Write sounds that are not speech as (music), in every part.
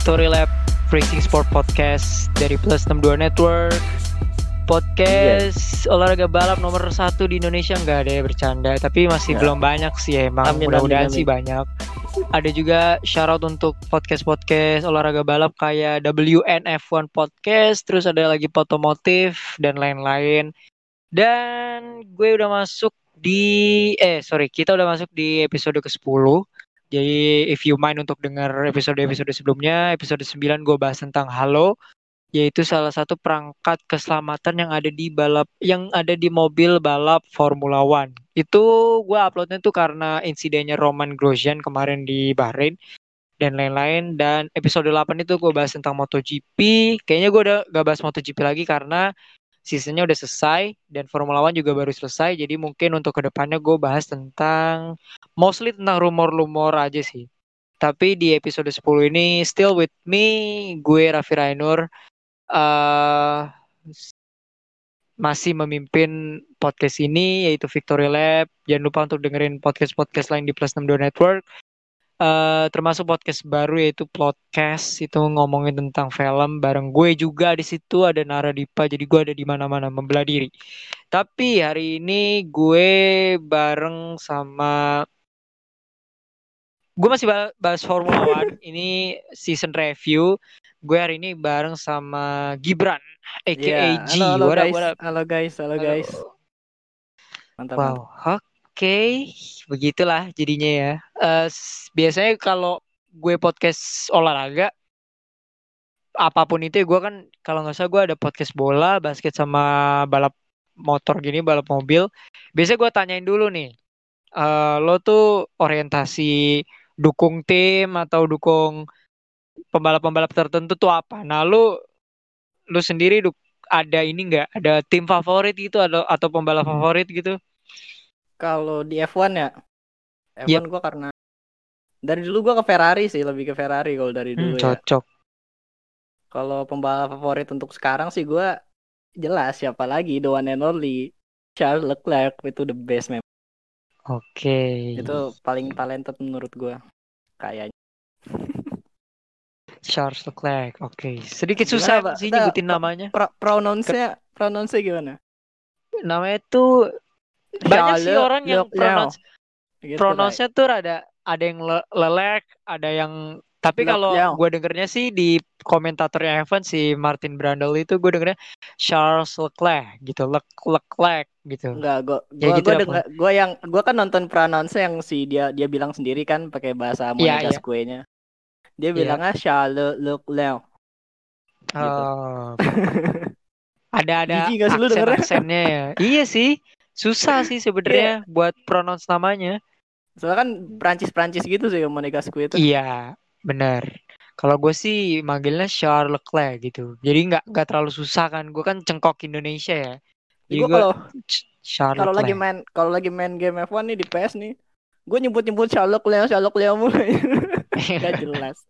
Victory Lab Racing Sport Podcast dari Plus 62 Network. Podcast olahraga balap nomor satu di Indonesia nggak ada ya bercanda, tapi masih Ya. belum banyak sih ya, emang mudah-mudahan sih banyak. Ada juga shoutout untuk podcast-podcast olahraga balap kayak WNF1 Podcast, terus ada lagi Potomotif dan lain-lain. Dan gue udah masuk di eh sorry, kita udah masuk di episode ke-10. Jadi if you mind untuk dengar episode-episode sebelumnya, episode 9 gue bahas tentang Halo, yaitu salah satu perangkat keselamatan yang ada di balap yang ada di mobil balap Formula One. Itu gue uploadnya tuh karena insidennya Roman Grosjean kemarin di Bahrain dan lain-lain dan episode 8 itu gue bahas tentang MotoGP. Kayaknya gue udah gak bahas MotoGP lagi karena seasonnya udah selesai dan Formula One juga baru selesai. Jadi mungkin untuk ke depannya gue bahas tentang mostly tentang rumor-rumor aja sih. Tapi di episode 10 ini still with me, gue Raffi Rainur eh masih memimpin podcast ini yaitu Victory Lab. Jangan lupa untuk dengerin podcast-podcast lain di Plus 62 Network. Eh termasuk podcast baru yaitu podcast itu ngomongin tentang film bareng gue juga di situ ada Nara Dipa jadi gue ada di mana-mana membelah diri. Tapi hari ini gue bareng sama gue masih ba- bahas Formula One (laughs) ini season review. Gue hari ini bareng sama Gibran aka Iya, G. Halo, halo What up, guys. what up? Halo guys, halo guys. Mantap. Wow, mantap. Oke, begitulah jadinya ya. S- biasanya kalau gue podcast olahraga, apa pun itu, gue kan kalau nggak salah gue ada podcast bola, basket sama balap motor gini, balap mobil. Biasanya gue tanyain dulu nih, eh, lo tuh orientasi dukung tim atau dukung pembalap-pembalap tertentu tuh apa? Nah, lu lu sendiri duk- ada ini nggak? Ada tim favorit gitu atau atau pembalap favorit gitu? Kalau di F1 ya, F1 Yep. gua karena dari dulu gua ke Ferrari sih, lebih ke Ferrari kalau dari Hmm, dulu ya. cocok. Kalau pembalap favorit untuk sekarang sih gua jelas siapa lagi the one and only Charles Leclerc itu the best memang. Oke. Itu paling talented menurut gua. Kayaknya. (laughs) Charles Leclerc. Oke. Sedikit Gimana, susah Pak? sih nyebutin namanya. Pro- pronounce-nya pronounce-nya gimana? Namanya tuh banyak sih orang yang pronounce Gitu, pronounce-nya tuh ada ada yang le lelek, ada yang tapi kalau gue dengernya sih di komentatornya Evan si Martin Brundle itu gue dengernya Charles Leclerc gitu, Lec Leclerc gitu. Enggak, gua Ya gua gitu denger, gua yang gua kan nonton pronounce yang si dia dia bilang sendiri kan pakai bahasa Iya, iya. Monegasque-nya. Dia Iya. bilangnya Charles Leclerc. gitu. Oh. (laughs) ada ada aksen aksennya ya. Iya sih. Susah sih sebenarnya buat pronounce namanya. Soalnya kan Prancis-Prancis gitu sih Monegasque itu. Iya, benar. Kalau gue sih manggilnya Charles Leclerc gitu. Jadi nggak nggak terlalu susah kan. Gue kan cengkok Indonesia ya. Jadi gue kalau Charles kalau lagi main kalau lagi main game F1 nih di PS nih, gue nyebut-nyebut Charles Leclerc, Charles Leclerc mulu. (laughs) Gak jelas.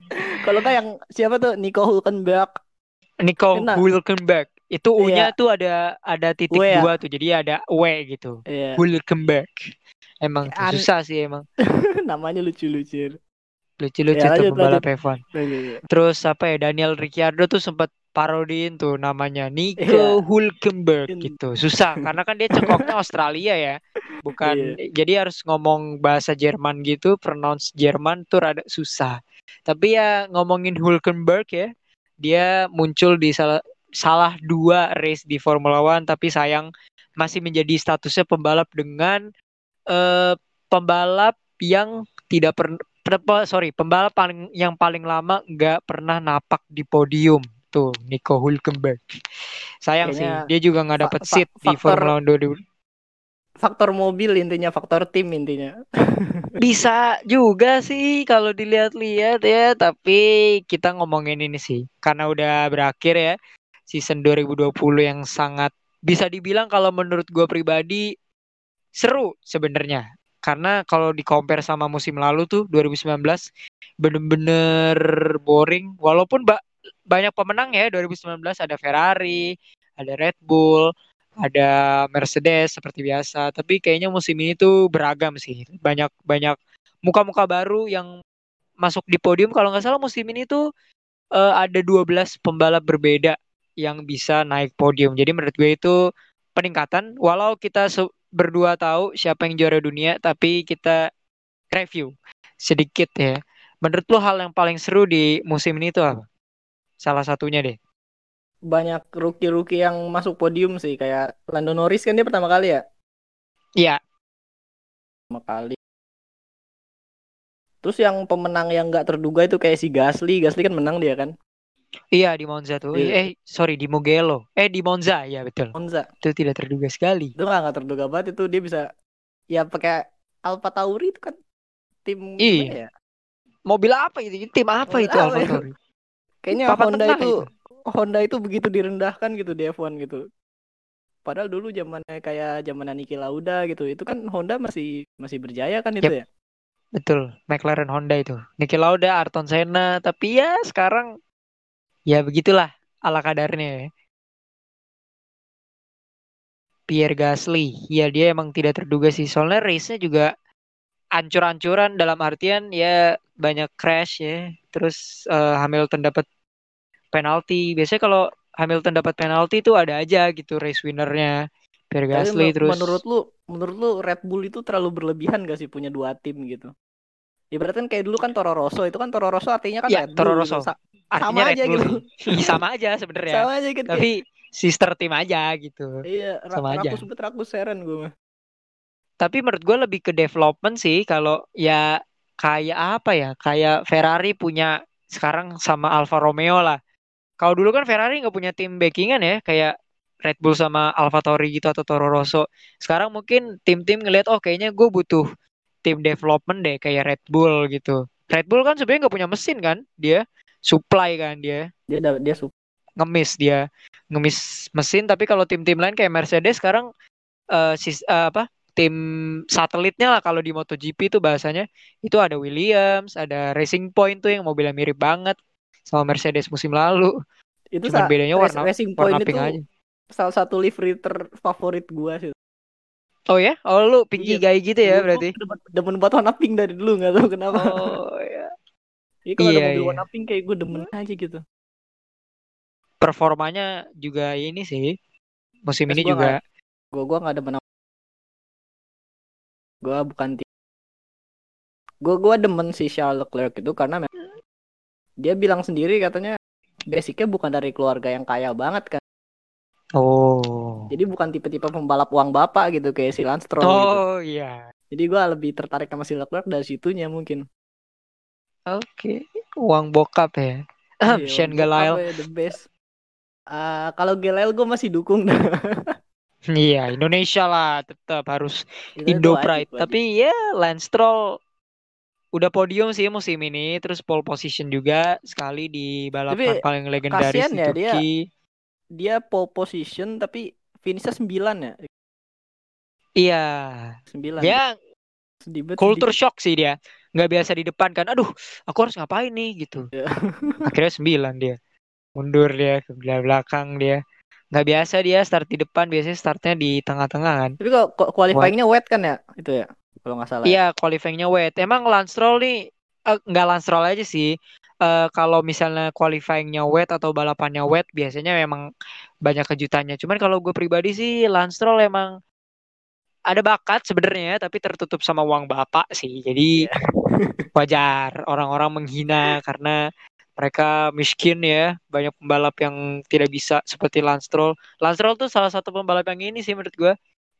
Kalau kayak yang siapa tuh Nico Hulkenberg. Nico. Hulkenberg. Itu U-nya Iya. tuh ada ada titik W ya? dua tuh. Jadi ada W gitu. Iya, Hulkenberg. Emang tuh An- susah sih emang. (laughs) namanya lucu-lucu. Lucu-lucu Ya, tuh pembalap F1. Terus apa ya Daniel Ricciardo tuh sempat parodiin tuh namanya Nico Iya. Hulkenberg In- gitu. Susah karena kan dia cengkoknya Australia ya. Bukan Iya. jadi harus ngomong bahasa Jerman gitu, pronounce Jerman tuh rada susah. Tapi ya ngomongin Hulkenberg ya, dia muncul di salah salah dua race di Formula One tapi sayang masih menjadi statusnya pembalap dengan eh pembalap yang tidak pernah sorry pembalap paling yang paling lama nggak pernah napak di podium. Tuh Nico Hulkenberg. Sayang sih Kayaknya dia juga nggak dapet fa- seat di Formula One 2000 Faktor mobil intinya, faktor tim intinya. (laughs) (laughs) bisa juga sih kalau dilihat-lihat ya tapi kita ngomongin ini sih karena udah berakhir ya season 2020 yang sangat bisa dibilang kalau menurut gue pribadi seru sebenarnya. Karena kalau di compare sama musim lalu tuh 2019 bener-bener boring. Walaupun ba- banyak pemenang ya 2019 ada Ferrari ada Red Bull ada Mercedes seperti biasa. Tapi kayaknya musim ini tuh beragam sih. Banyak banyak muka-muka baru yang masuk di podium. Kalau nggak salah musim ini tuh uh, ada 12 pembalap berbeda yang bisa naik podium. Jadi menurut gue itu peningkatan walau kita berdua tahu siapa yang juara dunia tapi kita review sedikit ya. Menurut lo hal yang paling seru di musim ini tuh apa? Salah satunya deh. Banyak rookie-rookie yang masuk podium sih kayak Lando Norris kan dia pertama kali ya? Iya. Pertama kali. Terus yang pemenang yang nggak terduga itu kayak si Gasly, Gasly kan menang dia kan? Iya di Monza tuh. Di... Eh sorry di Mugello. Eh di Monza ya betul. Monza. Itu tidak terduga sekali. Itu nggak terduga banget itu dia bisa ya pakai Alfa Tauri itu kan tim iya. ya? Mobil apa itu? Tim apa Mobil itu Alfa Tauri? Kayaknya Papa Honda itu, itu Honda itu begitu direndahkan gitu di F1 gitu. Padahal dulu zamannya kayak zaman Niki Lauda gitu. Itu kan Honda masih masih berjaya kan itu yep. ya? Betul, McLaren Honda itu. Niki Lauda, Ayrton Senna, tapi ya sekarang ya begitulah ala kadarnya ya. Pierre Gasly, ya dia emang tidak terduga sih. Soalnya race-nya juga ancur-ancuran dalam artian ya banyak crash ya. Terus uh, Hamilton dapat penalti. Biasanya kalau Hamilton dapat penalti itu ada aja gitu race winnernya. Pierre Gasly Tapi terus. Menurut lu, menurut lu Red Bull itu terlalu berlebihan gak sih punya dua tim gitu? Ya berarti kan kayak dulu kan Toro Rosso itu kan Toro Rosso artinya kan ya, Red Bull. Toro Rosso. Gitu. sama Red aja gitu. (laughs) Iya, sama aja sebenarnya. sama aja gitu. Tapi sister tim aja gitu. Iya, sama aja. Rakus bet rakus seren gue Tapi menurut gue lebih ke development sih kalau ya kayak apa ya? Kayak Ferrari punya sekarang sama Alfa Romeo lah. Kalau dulu kan Ferrari nggak punya tim backingan ya, kayak Red Bull sama Alfa Tauri gitu atau Toro Rosso. Sekarang mungkin tim-tim ngeliat oh kayaknya gue butuh tim development deh kayak Red Bull gitu. Red Bull kan sebenarnya nggak punya mesin kan, dia supply kan dia. Dia dia sup ngemis dia ngemis mesin tapi kalau tim-tim lain kayak Mercedes sekarang uh, sis, uh, apa tim satelitnya lah kalau di MotoGP itu bahasanya itu ada Williams, ada Racing Point tuh yang mobilnya mirip banget sama Mercedes musim lalu. Itu Cuman bedanya warna Racing Point warna pink itu aja. Salah satu livery terfavorit gua sih. Oh ya? Oh lu pinky iya. guy gitu ya berarti? Demen, buat warna pink dari dulu nggak tahu kenapa. Oh ya. Iya kalau iya, ada mobil iya. warna pink kayak gue demen aja gitu. Performanya juga ini sih. Musim Terus ini gua juga. gue gua nggak demen. Gue bukan gue gue demen si Charles Leclerc itu karena dia bilang sendiri katanya basicnya bukan dari keluarga yang kaya banget kan Oh. Jadi bukan tipe-tipe pembalap uang bapak gitu kayak si Lance Stroll oh, gitu. Oh iya. Jadi gue lebih tertarik sama si Leclerc dari situnya mungkin. Oke, okay. uang bokap ya. Iya, (coughs) Shane Galail. Ya, the best. Uh, kalau Galail gue masih dukung. (laughs) iya, Indonesia lah tetap harus Indo Pride. Tapi ya Lance Stroll udah podium sih musim ini, terus pole position juga sekali di balapan Tapi, paling legendaris di ya, Turki. Dia dia pole position tapi finishnya 9 ya. Iya. 9. Ya sedibet, culture sedikit. shock sih dia. Nggak biasa di depan kan. Aduh, aku harus ngapain nih gitu. Yeah. (laughs) Akhirnya 9 dia. Mundur dia ke belakang dia. Nggak biasa dia start di depan, biasanya startnya di tengah-tengah kan. Tapi kalau qualifyingnya wet kan ya? Itu ya? Kalau nggak salah. Ya? Iya, qualifyingnya wet. Emang Lance Stroll nih uh, nggak Lance Stroll aja sih uh, kalau misalnya qualifyingnya wet atau balapannya wet biasanya memang banyak kejutannya. Cuman kalau gue pribadi sih Lance Stroll emang ada bakat sebenarnya tapi tertutup sama uang bapak sih. Jadi yeah. (laughs) wajar orang-orang menghina karena mereka miskin ya. Banyak pembalap yang tidak bisa seperti Lance Stroll. Lance Stroll tuh salah satu pembalap yang ini sih menurut gue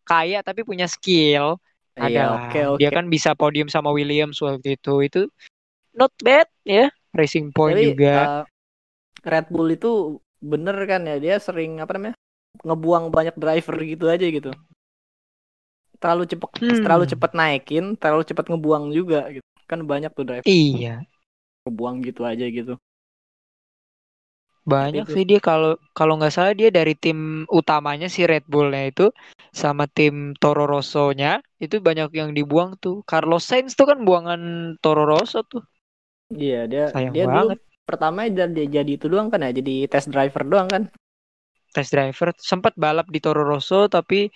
kaya tapi punya skill. Iya, ada. Yeah, okay, okay. Dia kan bisa podium sama Williams waktu itu. Itu not bad ya. Racing Point Jadi, juga. Uh, Red Bull itu bener kan ya dia sering apa namanya ngebuang banyak driver gitu aja gitu. Terlalu cepet hmm. terlalu cepet naikin, terlalu cepet ngebuang juga gitu. Kan banyak tuh driver. Iya. Ngebuang gitu aja gitu. Banyak sih dia kalau kalau nggak salah dia dari tim utamanya si Red Bullnya itu sama tim Toro Rosso-nya itu banyak yang dibuang tuh. Carlos Sainz tuh kan buangan Toro Rosso tuh. Iya dia Sayang dia banget. dulu pertama dia jadi itu doang kan ya jadi test driver doang kan. Test driver sempat balap di Toro Rosso tapi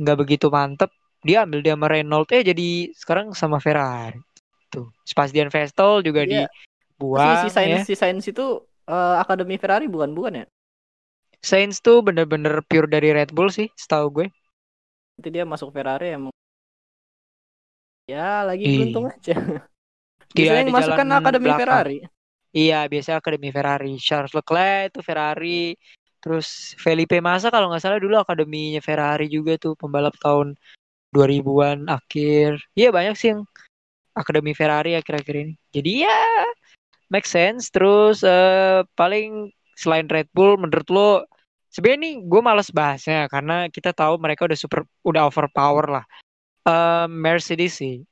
nggak begitu mantep. Dia ambil dia sama Renault eh jadi sekarang sama Ferrari. gitu. Sebastian Vettel juga Iya. dibuang si, si Sainz ya. si Sainz itu eh, akademi Ferrari bukan bukan ya? Sainz tuh bener-bener pure dari Red Bull sih, setahu gue. Nanti dia masuk Ferrari emang. Ya lagi Iya. beruntung aja. (laughs) Tidak Biasanya yang masuk kan akademi belakang. Ferrari. Iya, biasanya akademi Ferrari. Charles Leclerc itu Ferrari. Terus Felipe Massa kalau nggak salah dulu akademinya Ferrari juga tuh pembalap tahun 2000-an akhir. Iya banyak sih yang akademi Ferrari akhir-akhir ini. Jadi ya make sense. Terus eh, paling selain Red Bull menurut lo sebenarnya nih gue males bahasnya karena kita tahu mereka udah super udah overpower lah. Eh, Mercedes sih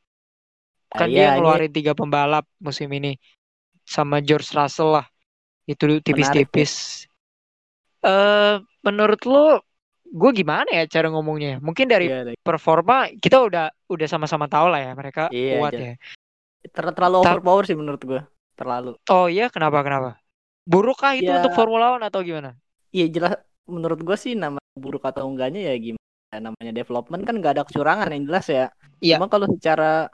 kan iya, dia ngeluarin tiga pembalap musim ini sama George Russell lah itu tipis-tipis eh menurut lo gue gimana ya cara ngomongnya mungkin dari Iya, iya. performa kita udah udah sama-sama tahu lah ya mereka Iya, kuat iya. ya Ter- terlalu Ta- overpower sih menurut gua. Terlalu. oh iya kenapa kenapa burukkah itu Ya. untuk Formula One atau gimana Iya jelas menurut gua sih nama buruk atau enggaknya ya gimana namanya development kan nggak ada kecurangan yang jelas ya. Iya. Cuma kalau secara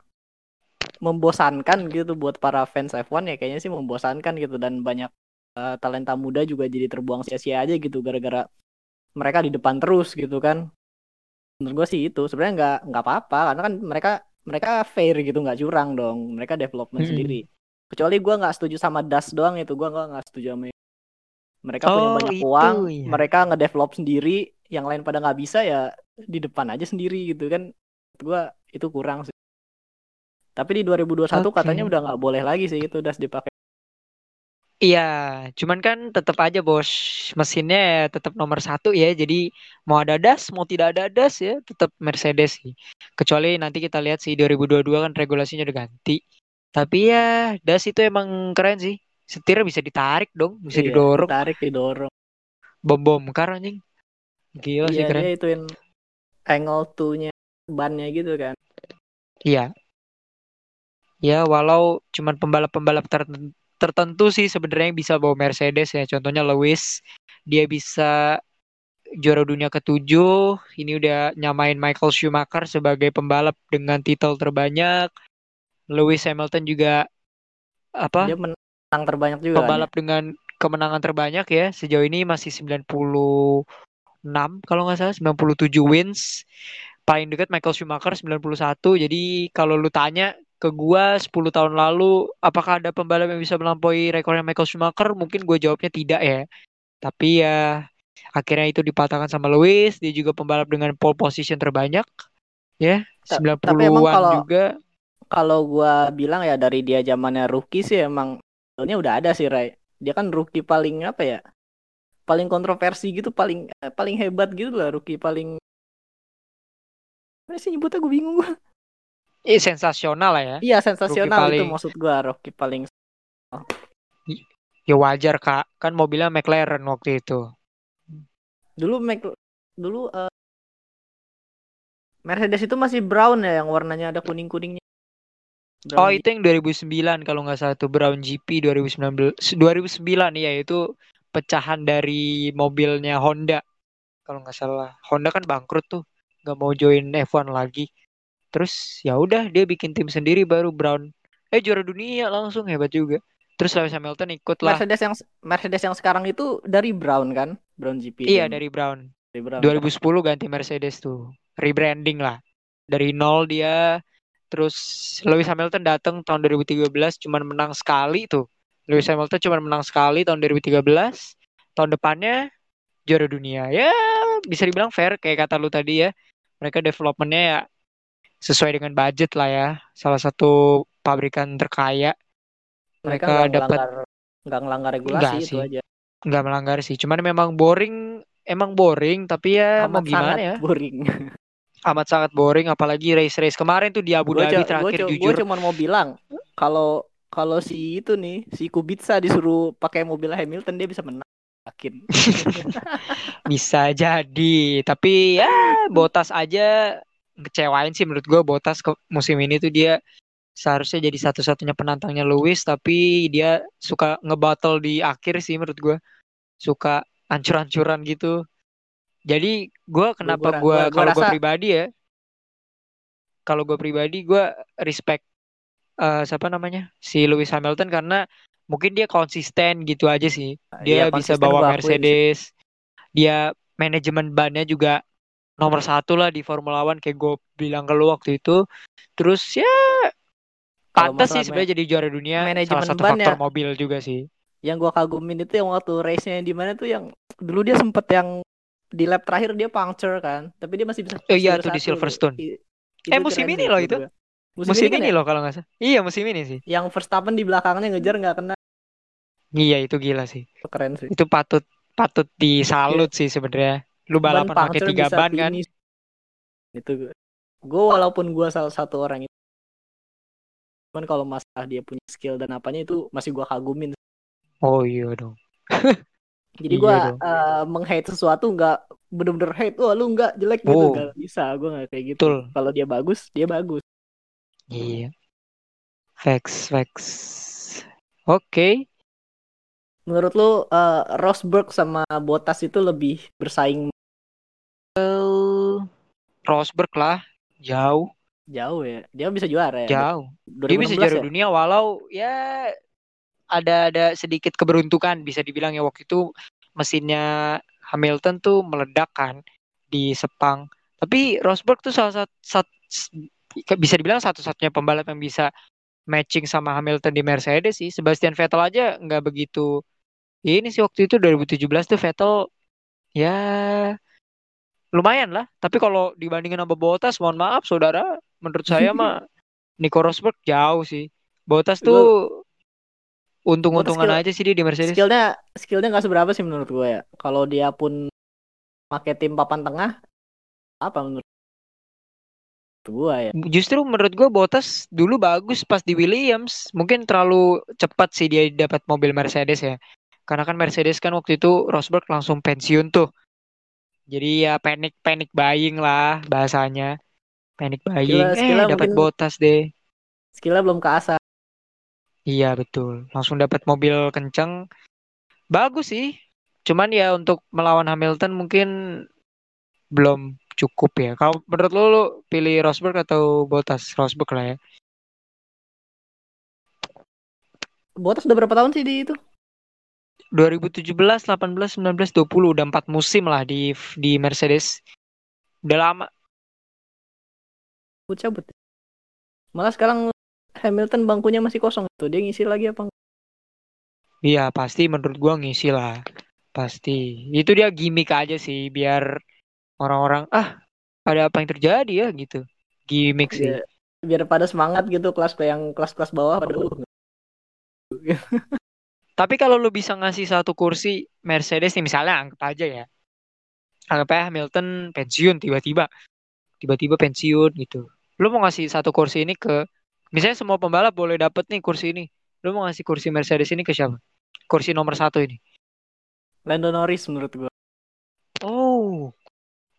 membosankan gitu buat para fans F1 ya kayaknya sih membosankan gitu dan banyak eh, talenta muda juga jadi terbuang sia-sia aja gitu gara-gara mereka di depan terus gitu kan. Menurut gua sih itu sebenarnya nggak nggak apa-apa karena kan mereka mereka fair gitu nggak curang dong mereka development Mm-mm. sendiri. Kecuali gua nggak setuju sama Das doang itu gua nggak setuju sama mereka punya Oh, banyak itu, uang, iya. mereka ngedevelop sendiri, yang lain pada nggak bisa ya di depan aja sendiri gitu kan. Gua itu kurang sih. Tapi di 2021 Oke. katanya udah nggak boleh lagi sih itu das dipakai. Iya, cuman kan tetap aja bos mesinnya ya tetap nomor satu ya. Jadi mau ada das, mau tidak ada das ya tetap Mercedes sih. Kecuali nanti kita lihat sih 2022 kan regulasinya udah ganti. Tapi ya das itu emang keren sih. Setirnya bisa ditarik dong, bisa Iya, didorong. Ditarik didorong. Bom bongkar anjing. Gila sih Iya keren. dia ituin angle two-nya bannya gitu kan. Iya. Ya walau cuman pembalap-pembalap tertentu, sih sebenarnya yang bisa bawa Mercedes ya. Contohnya Lewis, dia bisa juara dunia ketujuh. Ini udah nyamain Michael Schumacher sebagai pembalap dengan titel terbanyak. Lewis Hamilton juga apa? Dia menang terbanyak juga kan. pembalap dengan kemenangan terbanyak ya. Sejauh ini masih 96 kalau nggak salah 97 wins. Paling dekat Michael Schumacher 91. Jadi kalau lu tanya ke gua 10 tahun lalu apakah ada pembalap yang bisa melampaui rekornya Michael Schumacher? Mungkin gue jawabnya tidak ya. Tapi ya akhirnya itu dipatahkan sama Lewis. Dia juga pembalap dengan pole position terbanyak. Ya, Ta- 90-an tapi emang kalau- juga. Kalau gua bilang ya dari dia zamannya rookie sih emang skillnya udah ada sih Ray. Dia kan rookie paling apa ya? Paling kontroversi gitu, paling eh, paling hebat gitu lah rookie paling Apa sih nyebutnya gue bingung gua. Eh, sensasional lah ya. Iya sensasional itu paling- maksud gua rookie paling Ya wajar kak, kan mobilnya McLaren waktu itu. dulu Mac dulu eh, Mercedes itu masih brown ya yang warnanya ada kuning kuningnya. Oh itu yang 2009 kalau nggak salah tuh Brown GP 2019 2009 ya itu pecahan dari mobilnya Honda kalau nggak salah Honda kan bangkrut tuh nggak mau join F1 lagi terus ya udah dia bikin tim sendiri baru Brown. Eh juara dunia langsung hebat juga. Terus Lewis Hamilton ikut lah. Mercedes yang Mercedes yang sekarang itu dari brown kan? Brown GP. iya kan? dari Brown. Dari brown. 2010 ganti Mercedes tuh. Rebranding lah. Dari nol dia. Terus Lewis Hamilton datang tahun 2013 cuman menang sekali tuh. Lewis Hamilton cuman menang sekali tahun 2013 tahun depannya juara dunia. Ya bisa dibilang fair kayak kata lu tadi ya. Mereka developmentnya ya sesuai dengan budget lah ya salah satu pabrikan terkaya mereka mereka dapat nggak ngelanggar regulasi Nggak itu sih. aja. nggak melanggar sih cuman memang boring emang boring tapi ya mau Amat gimana sangat ya boring. (laughs) amat sangat boring apalagi race race kemarin tuh di Abu Gue Dhabi terakhir jujur cuma mau bilang kalau kalau si itu nih si Kubica disuruh pakai mobil Hamilton dia bisa menang. Yakin. (laughs) bisa jadi tapi ya (laughs) Botas aja ngecewain sih menurut gue Botas ke musim ini tuh dia seharusnya jadi satu-satunya penantangnya Lewis tapi dia suka ngebattle di akhir sih menurut gue suka ancur-ancuran gitu jadi gue kenapa gua- gue kalau gue pribadi ya kalau gue pribadi gue respect uh, siapa namanya si Lewis Hamilton karena mungkin dia konsisten gitu aja sih. Dia Iya, bisa bawa. Mercedes. Dia manajemen bannya juga nomor satu lah di Formula One kayak gue bilang ke lu waktu itu. Terus ya pantas sih sebenarnya jadi juara dunia. manajemen Salah satu ban faktor ya. mobil juga sih. yang gua kagumin itu yang waktu race-nya di mana tuh yang dulu dia sempet yang di lap terakhir dia puncture kan tapi dia masih bisa Oh iya, tuh di. Silverstone. I- Eh, musim ini loh itu. gua. Musim, kan ini ya? loh kalau nggak salah. Iya musim ini sih. yang Verstappen di belakangnya ngejar nggak kena Iya itu gila sih. Itu keren sih Itu patut patut disalut sih sebenarnya. Lu balapan pakai tiga ban kan? finish. itu gue walaupun gua salah satu orang itu cuman kalau masalah dia punya skill dan apanya itu masih gua kagumin Oh iya dong. (laughs) jadi Iya gua dong. eh, meng-hate sesuatu nggak bener-bener hate wah lu nggak jelek gitu Oh. nggak bisa gua nggak kayak gitu kalau dia bagus dia bagus Iya. Facts, facts. Oke. menurut lu eh, Rosberg sama Bottas itu lebih bersaing Rosberg lah. Jauh, jauh ya dia bisa juara ya jauh. 2016 Dia bisa juara ya? dunia walau ya ada ada sedikit keberuntukan bisa dibilang ya waktu itu mesinnya Hamilton tuh meledak kan di Sepang. Tapi Rosberg tuh salah satu, bisa dibilang satu-satunya pembalap yang bisa matching sama Hamilton di Mercedes sih. Sebastian Vettel aja nggak begitu. Ini sih waktu itu 2017 tuh Vettel ya lumayan lah. Tapi kalau dibandingin sama Bottas, mohon maaf saudara, menurut saya mah (laughs) Nico Rosberg jauh sih. Bottas tuh untung-untungan aja sih dia di Mercedes. skillnya skillnya nggak seberapa sih menurut gue ya kalau dia pun pakai tim papan tengah apa menurut gue ya Justru menurut gue Bottas dulu bagus pas di Williams. Mungkin terlalu cepat sih dia dapat mobil Mercedes ya. Karena kan Mercedes kan waktu itu Rosberg langsung pensiun tuh. Jadi ya panic panic buying lah bahasanya. Panic buying. Skillnya- eh skillnya dapat Bottas deh. skillnya belum keasah Iya betul. Langsung dapat mobil kenceng. Bagus sih. Cuman ya untuk melawan Hamilton mungkin belum cukup ya. Kalau menurut lo, lo pilih Rosberg atau Bottas? Rosberg lah ya. Bottas udah berapa tahun sih di itu 2017, 18, 19, 20 udah empat musim lah di di Mercedes. Udah lama. cabut cabut malah sekarang Hamilton bangkunya masih kosong tuh dia ngisi lagi apa? Iya pasti menurut gua ngisi lah. Pasti. Itu dia gimmick aja sih biar orang-orang ah ada apa yang terjadi ya gitu. Gimmick sih. Ya, biar pada semangat gitu kelas yang kelas-kelas bawah pada Tapi kalau lu bisa ngasih satu kursi Mercedes nih misalnya anggap aja ya. Anggap aja Hamilton pensiun tiba-tiba. Tiba-tiba pensiun gitu. Lu mau ngasih satu kursi ini ke misalnya semua pembalap boleh dapet nih kursi ini. Lu mau ngasih kursi Mercedes ini ke siapa? Kursi nomor satu ini. Lando Norris menurut gua Oh.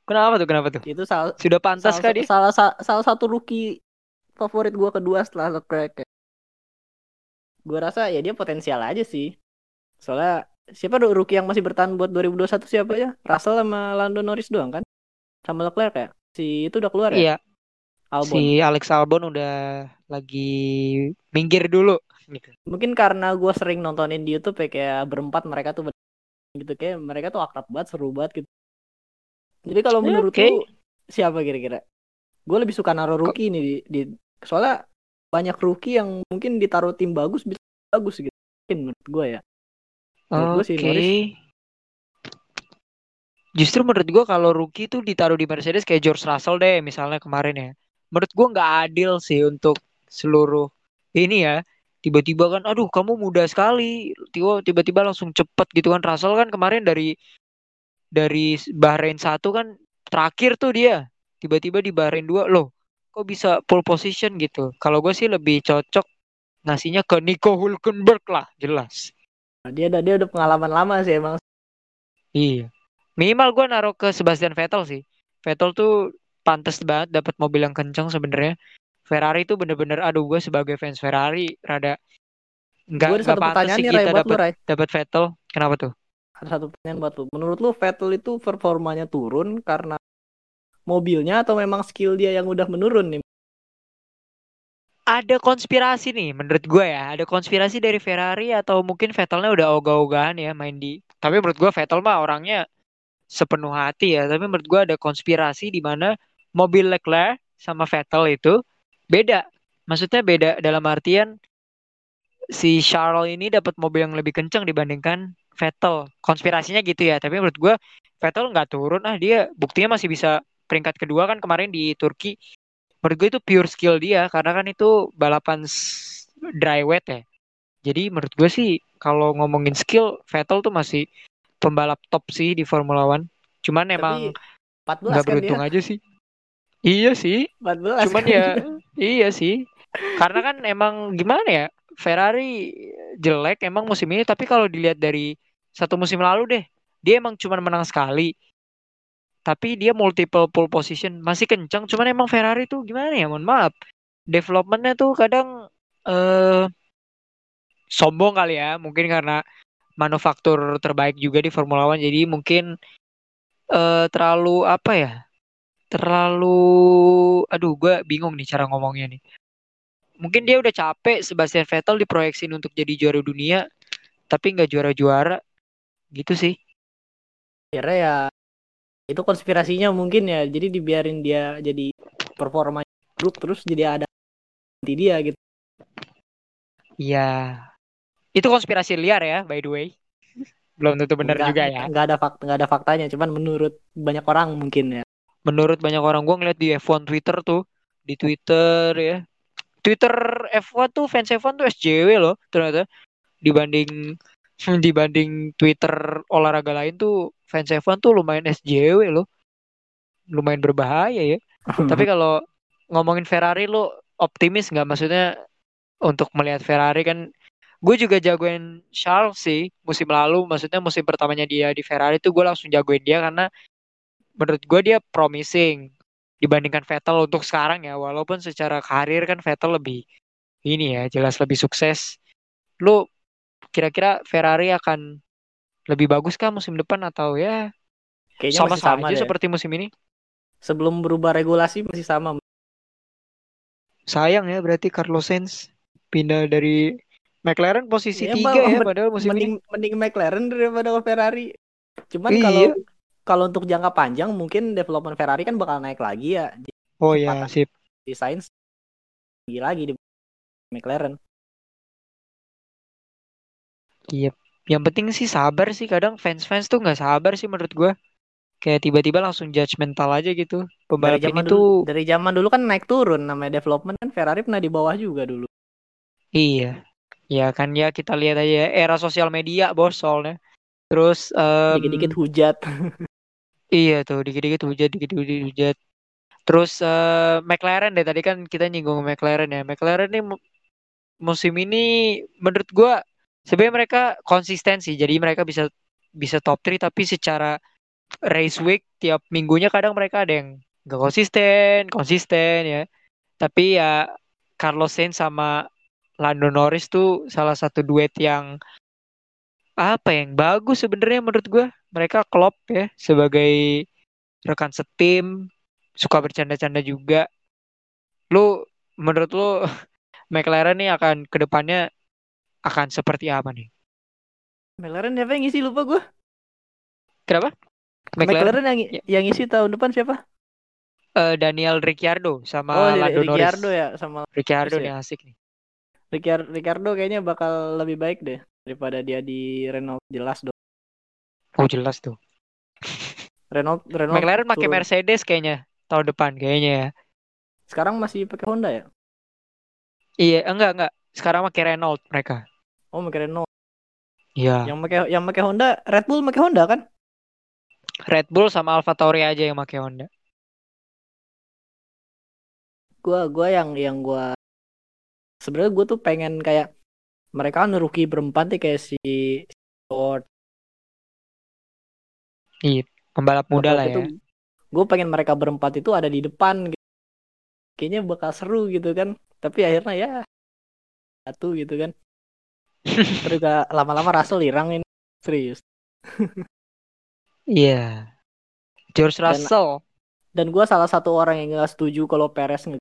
Kenapa tuh? Kenapa tuh? itu salah Sudah pantas salah, kah dia? salah, sa- salah satu rookie favorit gua kedua setelah Leclerc ya. Gua rasa ya dia potensial aja sih. Soalnya siapa do- rookie yang masih bertahan buat 2021 siapa ya? Russell sama Lando Norris doang kan? Sama Leclerc ya? Si itu udah keluar ya? Iya, Albon. si Alex Albon udah lagi minggir dulu gitu. Mungkin karena gua sering nontonin di YouTube ya kayak berempat mereka tuh gitu kayak mereka tuh akrab banget, seru banget gitu. Jadi kalau Ya, menurut oke. lu siapa kira-kira? Gue lebih suka naruh rookie nih di, di soalnya banyak rookie yang mungkin ditaruh tim bagus bisa bagus gitu. Mungkin menurut gue ya. Menurut gua Oke. sih Norris. Justru menurut gua kalau rookie tuh ditaruh di Mercedes kayak George Russell deh misalnya kemarin ya. Menurut gua nggak adil sih untuk seluruh ini ya. Tiba-tiba kan, aduh kamu muda sekali. Tiba- Tiba-tiba langsung cepet gitu kan. Russell kan kemarin dari dari Bahrain satu kan terakhir tuh dia. Tiba-tiba di Bahrain 2 loh. Kok bisa pole position gitu. Kalau gue sih lebih cocok ngasihnya ke Nico Hulkenberg lah, jelas. Nah, dia ada dia udah pengalaman lama sih emang. Iya. Minimal gue naruh ke Sebastian Vettel sih. Vettel tuh pantas banget dapat mobil yang kencang sebenarnya. Ferrari tuh bener-bener aduh gue sebagai fans Ferrari rada nggak nggak pantas sih kita dapat dapat Vettel. Kenapa tuh? Ada satu pertanyaan buat lu. Menurut lu Vettel itu performanya turun karena mobilnya atau memang skill dia yang udah menurun nih? ada konspirasi nih menurut gue ya. Ada konspirasi dari Ferrari atau mungkin Vettelnya udah ogah-ogahan ya main di tapi menurut gue Vettel mah orangnya sepenuh hati ya. Tapi menurut gue ada konspirasi di mana mobil Leclerc sama Vettel itu beda. Maksudnya beda dalam artian si Charles ini dapat mobil yang lebih kencang dibandingkan Vettel. Konspirasinya gitu ya. Tapi menurut gue Vettel nggak turun. Ah dia buktinya masih bisa peringkat kedua kan kemarin di Turki. Menurut gue itu pure skill dia karena kan itu balapan dry wet ya. Jadi menurut gue sih kalau ngomongin skill Vettel tuh masih pembalap top sih di Formula One. Cuman emang nggak kan beruntung dia. aja sih. Iya sih. 14 cuman kan? ya iya sih. Karena kan emang gimana ya Ferrari jelek emang musim ini tapi kalau dilihat dari satu musim lalu deh dia emang cuma menang sekali tapi dia multiple pole position masih kencang cuman emang Ferrari tuh gimana ya mohon maaf. Developmentnya tuh kadang eh uh, sombong kali ya. Mungkin karena manufaktur terbaik juga di Formula One. Jadi mungkin uh, terlalu apa ya? Terlalu aduh gue bingung nih cara ngomongnya nih. Mungkin dia udah capek Sebastian Vettel diproyeksi untuk jadi juara dunia tapi nggak juara-juara. Gitu sih. Kira ya itu konspirasinya mungkin ya. Jadi dibiarin dia jadi performa grup terus jadi ada di dia gitu. Iya. Itu konspirasi liar ya by the way. (laughs) Belum tentu benar juga ya. nggak ada fakta nggak ada faktanya. Cuman menurut banyak orang mungkin ya. Menurut banyak orang gue ngeliat di F1 Twitter tuh di Twitter ya. Twitter F1 tuh fans F1 tuh SJW loh ternyata. Dibanding dibanding Twitter olahraga lain tuh fans F1 tuh lumayan SJW loh. Lumayan berbahaya ya. Tapi kalau ngomongin Ferrari lo optimis nggak? Maksudnya untuk melihat Ferrari kan gue juga jagoin Charles sih musim lalu. Maksudnya musim pertamanya dia di Ferrari tuh gue langsung jagoin dia karena menurut gue dia promising dibandingkan Vettel untuk sekarang ya. Walaupun secara karir kan Vettel lebih ini ya jelas lebih sukses. Lu kira-kira Ferrari akan lebih bagus kah musim depan atau ya Kayaknya sama sama aja deh. seperti musim ini? Sebelum berubah regulasi masih sama. Sayang ya berarti Carlos Sainz pindah dari McLaren posisi ya, tiga ya padahal musim mending, ini. Mending McLaren daripada Ferrari. Cuman iya. kalau kalau untuk jangka panjang mungkin development Ferrari kan bakal naik lagi ya. Oh ya sip. Di Sainz lagi lagi di McLaren. Iya. Yang penting sih sabar sih. Kadang fans-fans tuh nggak sabar sih menurut gue. Kayak tiba-tiba langsung judgmental aja gitu. Pembalap dari zaman ini dulu, tuh dari zaman dulu kan naik turun namanya development kan Ferrari pernah di bawah juga dulu. Iya. Ya kan ya kita lihat aja ya, era sosial media bos soalnya. Terus um, dikit-dikit hujat. (laughs) iya tuh dikit-dikit hujat, dikit-dikit hujat. Terus uh, McLaren deh tadi kan kita nyinggung McLaren ya. McLaren nih musim ini menurut gua sebenarnya mereka konsisten sih. Jadi mereka bisa bisa top 3 tapi secara race week tiap minggunya kadang mereka ada yang gak konsisten konsisten ya. Tapi ya Carlos Sainz sama Lando Norris tuh salah satu duet yang apa yang bagus sebenarnya menurut gue mereka klop ya sebagai rekan setim suka bercanda-canda juga. Lu menurut lu (laughs) McLaren nih akan ke depannya akan seperti apa nih? McLaren siapa yang ngisi lupa gue? Kenapa? McLaren, McLaren yang ya. yang ngisi tahun depan siapa? Uh, Daniel Ricciardo sama oh, Lando Ricciardo Norris. ya sama Ricciardo nih ya? asik nih. Ricciardo, Ricciardo kayaknya bakal lebih baik deh daripada dia di Renault jelas dong. Oh jelas tuh. (laughs) Renault Renault McLaren pakai Mercedes kayaknya tahun depan kayaknya ya. Sekarang masih pakai Honda ya? Iya, enggak enggak. Sekarang pakai Renault mereka. Oh, pakai Renault. Iya. Yang pakai yang pakai Honda, Red Bull pakai Honda kan? Red Bull sama Alfa Tauri aja yang pakai Honda. Gua gua yang yang gua sebenarnya gua tuh pengen kayak mereka kan rookie berempat nih kayak si Ford. Iya, pembalap muda lah ya. Gue pengen mereka berempat itu ada di depan gitu. Kayaknya bakal seru gitu kan. Tapi akhirnya ya satu gitu kan. Terus gak lama-lama Russell hilang ini serius. Iya. yeah. George Russell. Dan, dan gue salah satu orang yang gak setuju kalau Perez nge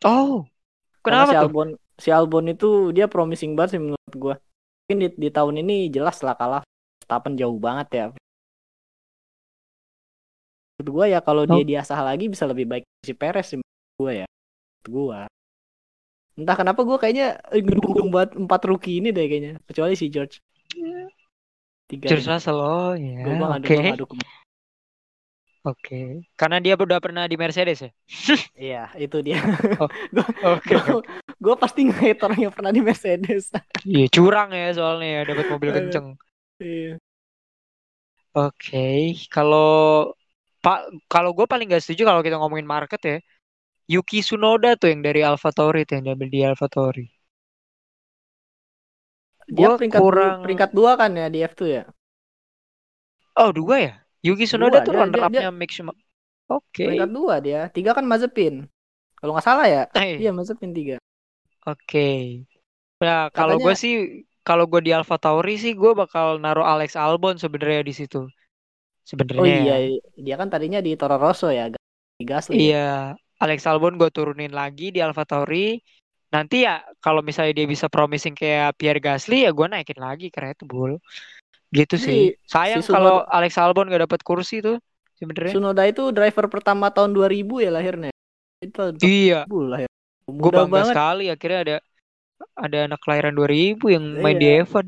Oh, Karena kenapa si tuh? Albon si Albon itu dia promising banget sih menurut gua. Mungkin di, di tahun ini jelas lah kalah Verstappen jauh banget ya. Menurut gua ya kalau dia Oh. diasah lagi bisa lebih baik si Perez sih menurut gua ya. Menurut gua. Entah kenapa gua kayaknya ngedukung banget empat rookie ini deh kayaknya. Kecuali si George. Tiga. George ini. Russell, oh ya, oke, gua nggak dukung. oke. Karena dia udah pernah di Mercedes ya? (laughs) Iya, itu dia. Oh, (laughs) gua, Oke, gua, gua pasti nge-hate orang yang pernah di Mercedes. (laughs) Iya, curang ya soalnya ya, dapat mobil Aduh. kenceng. Iya. Oke, kalau Pak, kalau gue paling gak setuju kalau kita ngomongin market ya, Yuki Tsunoda tuh yang dari AlphaTauri tuh yang diambil di AlphaTauri. Dia Gua peringkat du- kurang, peringkat dua kan ya di F2 ya? oh dua ya? Yuki Tsunoda Dua, tuh runner up-nya. Oke, Peringkat dua dia. Tiga kan Mazepin. Kalau nggak salah ya? Eh, (laughs) Iya Mazepin tiga. oke. Nah, kalau Katanya- gue sih, kalau gue di AlphaTauri sih, gue bakal naruh Alex Albon sebenarnya di situ. Sebenarnya. Oh iya, ya. dia kan tadinya di Toro Rosso ya, Gasly. Iya, Alex Albon gue turunin lagi di AlphaTauri. Nanti ya kalau misalnya dia bisa promising kayak Pierre Gasly ya gue naikin lagi ke Red Bull. Gitu Jadi, sih. Sayang si kalau Alex Albon gak dapet kursi tuh sebenarnya. Sunoda itu driver pertama tahun 2000 ya lahirnya. Itu Iya, 2000 lahir. gue bangga banget. sekali akhirnya ada ada anak kelahiran 2000 yang main di Iya. F1.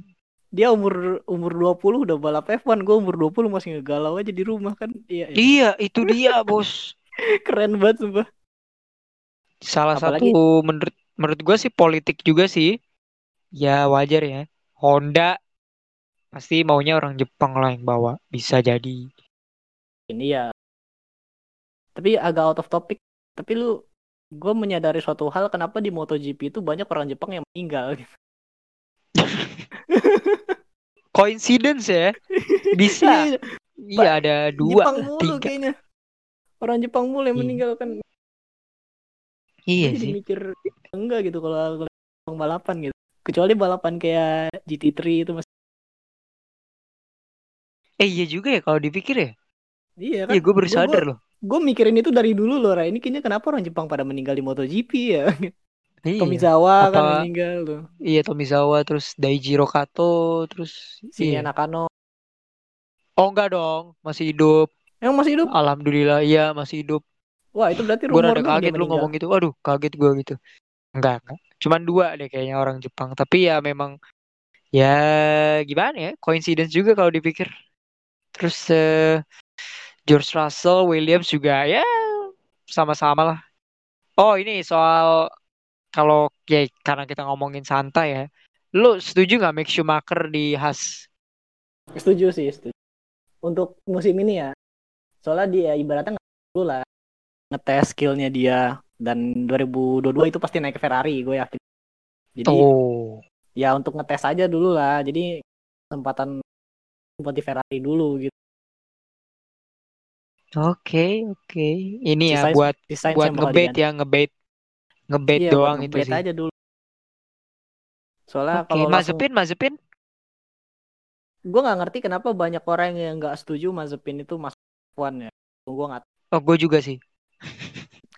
Dia umur umur 20 udah balap F1, gue umur 20 masih ngegalau aja di rumah kan. Iya, iya. Iya, itu dia, Bos. (laughs) keren banget sumpah. Salah Apalagi- satu menurut menurut gue sih politik juga sih. Ya wajar ya. Honda pasti maunya orang Jepang lah yang bawa. Bisa jadi. Ini ya. Tapi agak out of topic. Tapi lu gue menyadari suatu hal kenapa di MotoGP itu banyak orang Jepang yang meninggal. (laughs) Coincidence ya? Bisa. Iya, Iya ada dua, Jepang mulu tiga. kayaknya. Orang Jepang mulu yang Iya. kan. Iya jadi sih. mikir enggak gitu kalau balapan gitu. Kecuali balapan kayak GT3 itu masih Eh iya juga ya kalau dipikir ya. iya kan. Iya gue baru sadar loh. Gue mikirin itu dari dulu loh, Ra. Ini kayaknya kenapa orang Jepang pada meninggal di MotoGP ya? Iya. Tomizawa kan Apa- meninggal tuh. Iya Tomizawa terus Daijiro Kato terus Shinya iya. Nakano. Oh enggak dong, masih hidup. Emang masih hidup? Alhamdulillah iya masih hidup. Wah, itu berarti Gue rumor dia kaget lu ngomong gitu. Waduh, kaget gue gitu. Enggak, enggak. Cuman dua deh kayaknya orang Jepang. Tapi ya memang ya gimana ya? Coincidence juga kalau dipikir. Terus eh, George Russell, Williams juga ya sama-sama lah. Oh ini soal kalau ya karena kita ngomongin santai ya. Lu setuju nggak Mick Schumacher di Haas? Setuju sih, setuju. Untuk musim ini ya. Soalnya dia ibaratnya nggak dulu lah ngetes skillnya dia dan 2022 itu pasti naik ke Ferrari gue yakin. Jadi Oh, ya untuk ngetes aja dulu lah. Jadi kesempatan buat di Ferrari dulu gitu. oke oke. Ini ya Sisanya- buat Desain buat diganti. ya ngebait ngebait Iya, doang itu ngebait sih. aja dulu. Soalnya Oke, kalau langsung Mazepin, Mazepin. gue nggak ngerti kenapa banyak orang yang nggak setuju Mazepin itu masuk F1 ya. Gue nggak Oh, gue juga sih.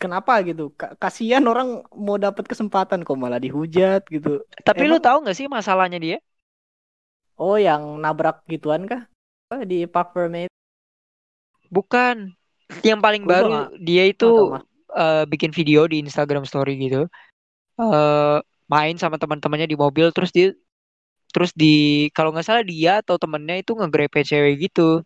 Kenapa gitu. Ka- Kasihan orang mau dapat kesempatan kok malah dihujat gitu. Tapi lu Emang- tahu nggak sih masalahnya dia? Oh, yang nabrak gituan kah? Di Park Ferme Bukan. Yang paling Gua baru nggak- dia itu eh, bikin video di Instagram Story gitu. eh main sama teman-temannya di mobil terus dia terus di kalau nggak salah dia atau temennya itu ngegrepe cewek gitu.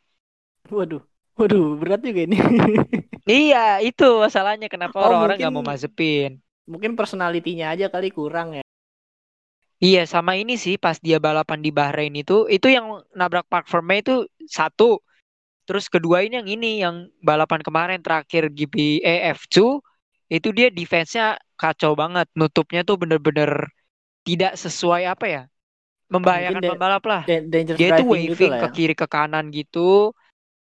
Waduh, waduh berat juga ini. (laughs) Iya, itu masalahnya kenapa Oh, orang-orang nggak mau Mazepin. Mungkin personalitinya aja kali kurang ya. Iya, sama ini sih pas dia balapan di Bahrain itu, itu yang nabrak Park Ferme itu satu. Terus kedua ini yang ini yang balapan kemarin terakhir GP eh, F2 itu dia defense-nya kacau banget, nutupnya tuh bener-bener tidak sesuai apa ya? Membahayakan pembalap lah. Dia gitu waving lah ke ya. kiri ke kanan gitu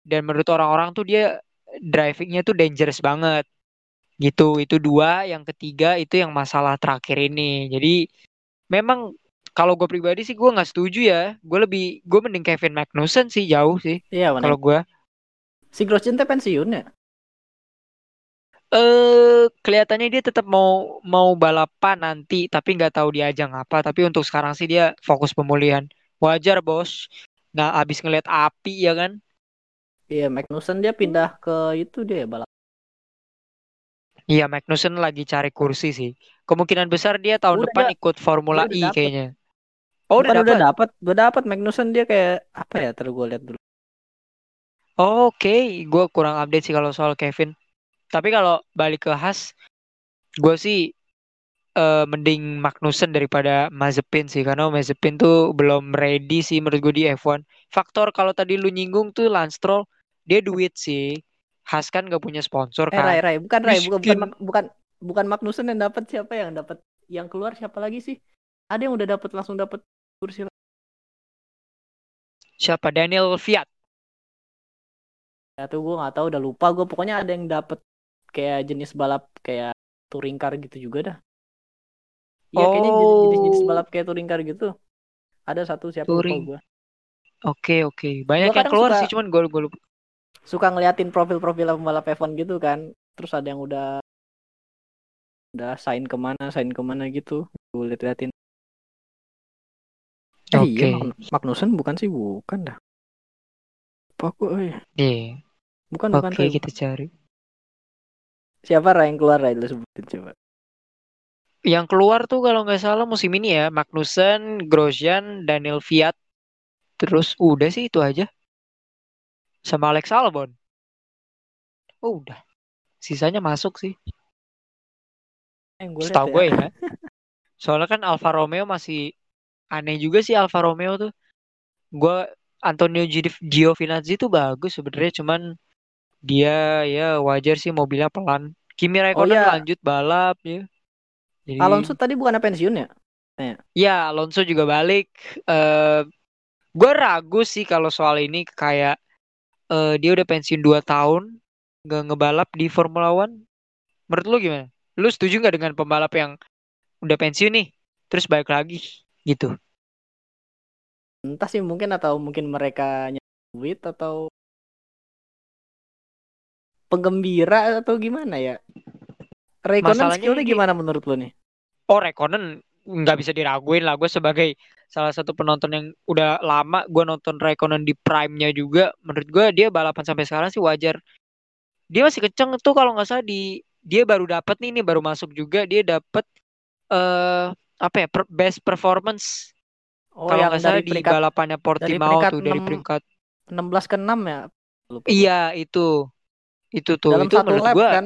dan menurut orang-orang tuh dia drivingnya tuh dangerous banget. Gitu, itu dua, yang ketiga itu yang masalah terakhir ini. Jadi memang kalau gue pribadi sih gue nggak setuju ya. Gue lebih gue mending Kevin Magnussen sih jauh sih Iya, kalau gue. Si Grosjean teh pensiun ya? Eh kelihatannya dia tetap mau mau balapan nanti, tapi nggak tahu dia ajang apa. Tapi untuk sekarang sih dia fokus pemulihan. Wajar bos, nggak habis ngeliat api ya kan? Iya, Magnussen dia pindah ke itu dia ya, balap. Iya, Magnussen lagi cari kursi sih. Kemungkinan besar dia tahun Udah depan ikut Formula E dapet. kayaknya. Oh, udah udah dapat. dapat, udah dapat Magnussen dia kayak apa ya? Terus gue lihat dulu. Oke, gue kurang update sih kalau soal Kevin. Tapi kalau balik ke Haas, gue sih eh, mending Magnussen daripada Mazepin sih, karena Mazepin tuh belum ready sih menurut gue di F1. Faktor kalau tadi lu nyinggung tuh Lance Stroll, dia duit sih. Haas kan gak punya sponsor Eh, Rai, kan. Rai, bukan Rai, bukan bukan bukan bukan Magnussen yang dapat siapa yang dapat yang keluar siapa lagi sih? Ada yang udah dapat langsung dapat kursi. Siapa? Daniel Fiat. Ya tuh gue nggak tahu, udah lupa gue. Pokoknya ada yang dapat kayak jenis balap kayak touring car gitu juga dah. Iya, kayaknya jenis- jenis-jenis Oh. balap kayak touring car gitu. Ada satu siapa lupa Touring. gue. Oke, oke. Banyak Gua yang keluar suka- sih, cuman gue gue lupa. Suka ngeliatin profil-profil pembalap F1 gitu kan. Terus ada yang udah udah sign ke mana, sign ke mana gitu. Gue liat-liatin. Eh Oke. iya, Mag- Magnussen bukan sih, bukan dah. Apa aku, oh iya. Bukan, bukan. Oke, kita cari. Siapa yang keluar Ray? Lu sebutin coba. Yang keluar tuh kalau nggak salah musim ini ya, Magnussen, Grosjean, Daniel Fiat. Terus udah sih itu aja. Sama Alex Albon. Oh, udah. Sisanya masuk sih. Yang gue Setahu ya. gue ya. (laughs) Soalnya kan Alfa Romeo masih aneh juga sih Alfa Romeo tuh. Gue Antonio Gio- Giovinazzi tuh bagus sebenarnya cuman dia ya wajar sih mobilnya pelan. Kimi Raikkonen iya. lanjut balap ya. Jadi Alonso tadi bukan pensiun ya? ya Alonso juga balik. Eh gue ragu sih kalau soal ini kayak eh, dia udah pensiun 2 tahun nggak ngebalap di Formula One. Menurut lu gimana? Lu setuju nggak dengan pembalap yang udah pensiun nih terus balik lagi gitu? Entah sih mungkin atau mungkin mereka duit atau penggembira atau gimana ya? Masalahnya skillnya ini- gimana menurut lu nih? Oh Raikkonen nggak bisa diraguin lah gue sebagai salah satu penonton yang udah lama gue nonton Raikkonen di prime-nya juga menurut gue dia balapan sampai sekarang sih wajar dia masih kenceng tuh kalau nggak salah di dia baru dapat nih ini baru masuk juga dia dapat eh apa ya per- best performance Oh kalau nggak salah dari di peringkat balapannya Portimao peringkat tuh dari enam- peringkat 16 ke 6 ya? Lupa. iya itu itu tuh Dalam itu satu menurut lap gue kan?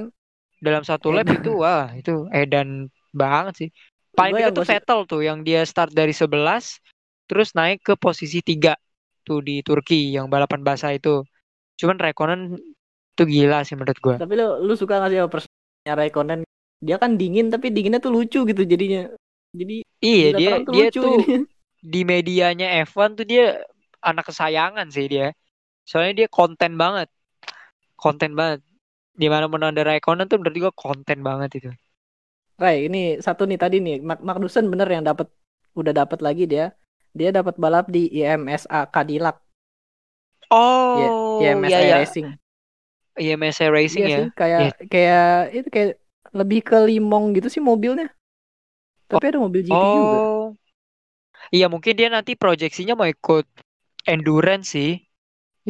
Dalam satu lap Edan. itu wah itu edan banget sih paling dekat tuh Vettel tuh yang dia start dari 11 terus naik ke posisi 3 tuh di Turki yang balapan basah itu cuman Raikkonen tuh gila sih menurut gua Tapi lu lu suka gak sih personnya Raikkonen? Dia kan dingin tapi dinginnya tuh lucu gitu jadinya. Jadi iya di dia tuh dia lucu tuh jadinya. di medianya F1 tuh dia anak kesayangan sih dia soalnya dia konten banget konten banget di mana mana ada Raikkonen tuh menurut gua konten banget itu Ray, ini satu nih tadi nih, Mag Magnussen bener yang dapat udah dapat lagi dia. Dia dapat balap di IMSA Cadillac, oh IMSA iya ya Racing. IMSA Racing Iya ya sih, kayak kayak itu kayak lebih ke limong gitu sih mobilnya. Tapi ada mobil GT juga. Oh, iya mungkin dia nanti proyeksinya mau ikut endurance sih,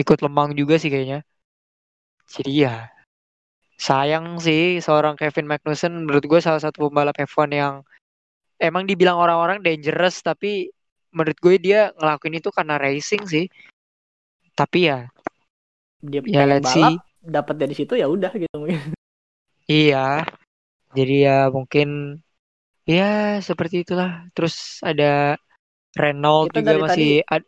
ikut lemang juga sih kayaknya. Jadi ya sayang sih seorang Kevin Magnussen menurut gue salah satu pembalap F1 yang emang dibilang orang-orang dangerous tapi menurut gue dia ngelakuin itu karena racing sih. Tapi ya, Dia ya let's balap, see. dapat dari situ ya udah gitu mungkin. Iya, jadi ya mungkin ya seperti itulah. Terus ada Renault Kita juga masih ad...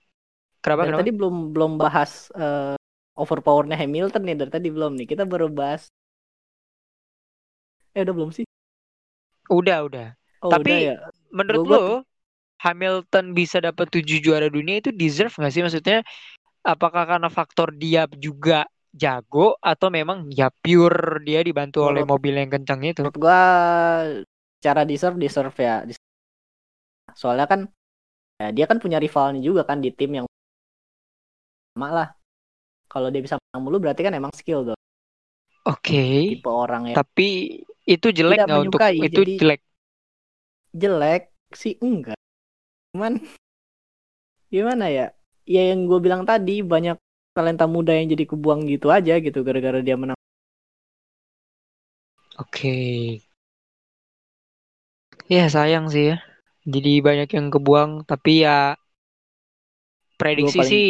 kenapa Dari kenapa? tadi belum belum bahas eh, overpowernya Hamilton nih dari tadi belum nih. Kita baru bahas. Eh udah belum sih? Udah, udah. Oh Tapi udah ya. menurut Gua- lo Hamilton bisa dapat tujuh juara dunia itu deserve nggak sih? Maksudnya apakah karena faktor dia juga jago atau memang ya pure dia dibantu oleh Menurut- mobil yang kencang itu? Menurut gua cara deserve deserve ya. Soalnya kan ya, dia kan punya rivalnya juga kan di tim yang sama lah. Kalau dia bisa menang mulu berarti kan emang skill dong. Oke. tipe orang ya Tapi itu jelek nggak untuk itu jadi- jelek. jelek sih enggak cuman gimana ya ya yang gue bilang tadi banyak talenta muda yang jadi kebuang gitu aja gitu gara-gara dia menang Oke. Ya sayang sih ya. Jadi banyak yang kebuang tapi ya prediksi paling- sih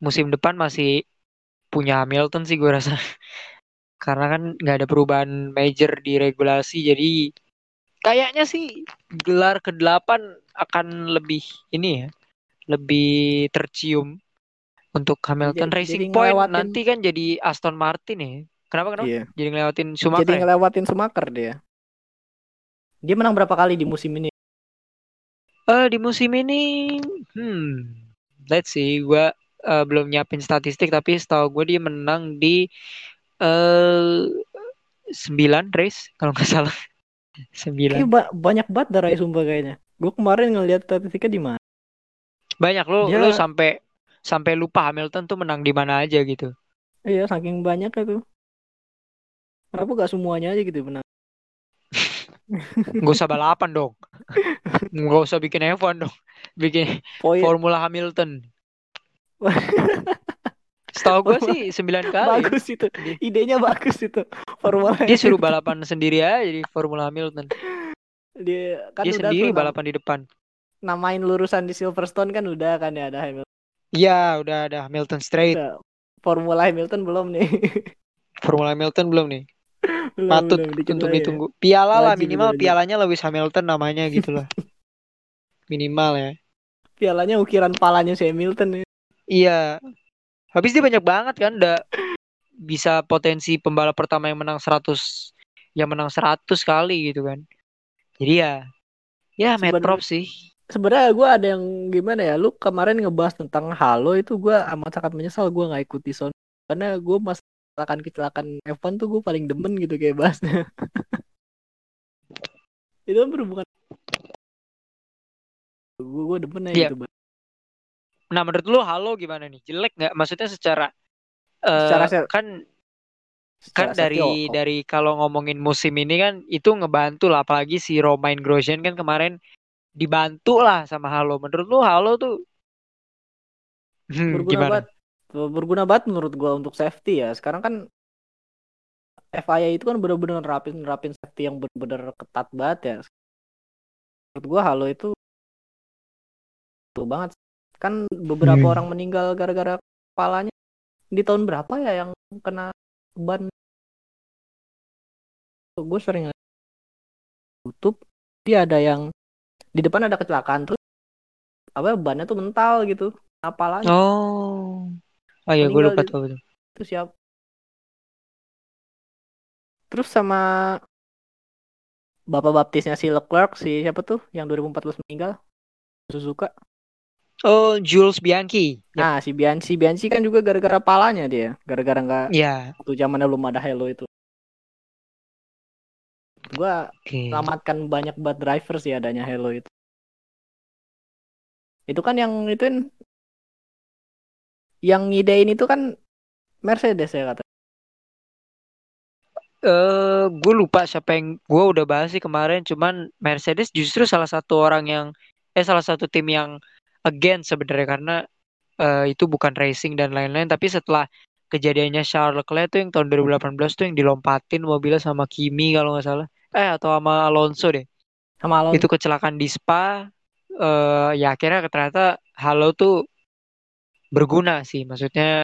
musim depan masih punya Hamilton sih gue rasa. Karena kan nggak ada perubahan major di regulasi jadi kayaknya sih gelar ke-8 akan lebih ini ya, lebih tercium untuk Hamilton Jadi- Racing jadi Point ngelewatin- nanti kan jadi Aston Martin ya. Kenapa kenapa? Iya. Jadi ngelewatin jadi Schumacher. ya? ngelewatin Schumacher dia dia menang berapa kali di musim ini Eh di musim ini, hmm, let's see, gue eh, belum nyiapin statistik tapi setahu gue dia menang di eh 9 race kalau nggak salah. (laughs) 9. Kayak ba- banyak banget darah sumpah kayaknya gue kemarin ngeliat statistiknya di mana Banyak lo Dia- lo sampai sampai lupa Hamilton tuh menang di mana aja gitu. iya saking banyak itu kenapa gak semuanya aja gitu menang (laughs) Nggak usah balapan dong. (laughs) Nggak usah bikin F1 dong. Bikin poin Formula Hamilton. Setahu gue sih (laughs) 9 kali. bagus itu idenya bagus itu formula Dia suruh balapan sendiri aja di Formula Hamilton. dia kan Dia udah sendiri nam- balapan di depan. namain lurusan di Silverstone kan udah kan ya ada Hamilton Iya, udah ada Hamilton Straight. Udah. Formula Hamilton belum nih (laughs) Formula Hamilton belum nih. belum, Patut belum, untuk lagi. ditunggu. Piala lah minimal wajib. pialanya Lewis Hamilton namanya gitu lah. (laughs) minimal ya. pialanya ukiran palanya si Hamilton ya. Iya. Habis dia banyak banget kan udah bisa potensi pembalap pertama yang menang 100 yang menang 100 kali gitu kan. Jadi ya ya Props sih. sebenarnya gue ada yang gimana ya lu kemarin ngebahas tentang Halo itu gue amat sangat menyesal gue nggak ikuti sound karena gue mas kecelakaan kecelakaan F1 tuh gue paling demen gitu kayak bahasnya (laughs) itu kan berhubungan gue gue demen aja Iya. gitu. Nah, menurut lu Halo gimana nih? Jelek nggak? Maksudnya secara eh, Secara se- kan Secara kan dari oh, dari kalau ngomongin musim ini kan itu ngebantu lah apalagi si Romain Grosjean kan kemarin dibantu lah sama Halo. Menurut lu Halo tuh hmm, berguna gimana? banget berguna banget menurut gua untuk safety ya sekarang kan FIA itu kan bener-bener nerapin nerapin safety yang bener-bener ketat banget ya menurut gua Halo itu tuh banget kan beberapa Hmm. orang meninggal gara-gara kepalanya di tahun berapa ya yang kena ban gue sering YouTube dia ada yang di depan ada kecelakaan terus apa bannya tuh mental gitu apalagi Oh. Oh iya gue lupa tuh. itu siap terus sama bapak baptisnya si Leclerc si siapa tuh yang 2014 meninggal Suzuka Oh, Jules Bianchi. Nah si Bianchi Bianchi kan juga gara-gara palanya dia. Gara-gara nggak Ya, waktu zamannya belum ada Halo itu. Gua selamatkan banyak banget driver sih adanya Halo itu. Itu kan yang itu kan yang ngidein itu kan Mercedes ya kata Eh, gue lupa siapa yang gue udah bahas sih kemarin. Cuman Mercedes justru salah satu orang yang eh salah satu tim yang against sebenarnya karena eh, itu bukan racing dan lain-lain. Tapi setelah kejadiannya Charles Leclerc tuh yang tahun 2018 tuh yang dilompatin mobilnya sama Kimi kalau nggak salah. Eh atau sama Alonso deh. sama Alonso Itu kecelakaan di Spa. eh ya akhirnya ternyata Halo tuh berguna sih. Maksudnya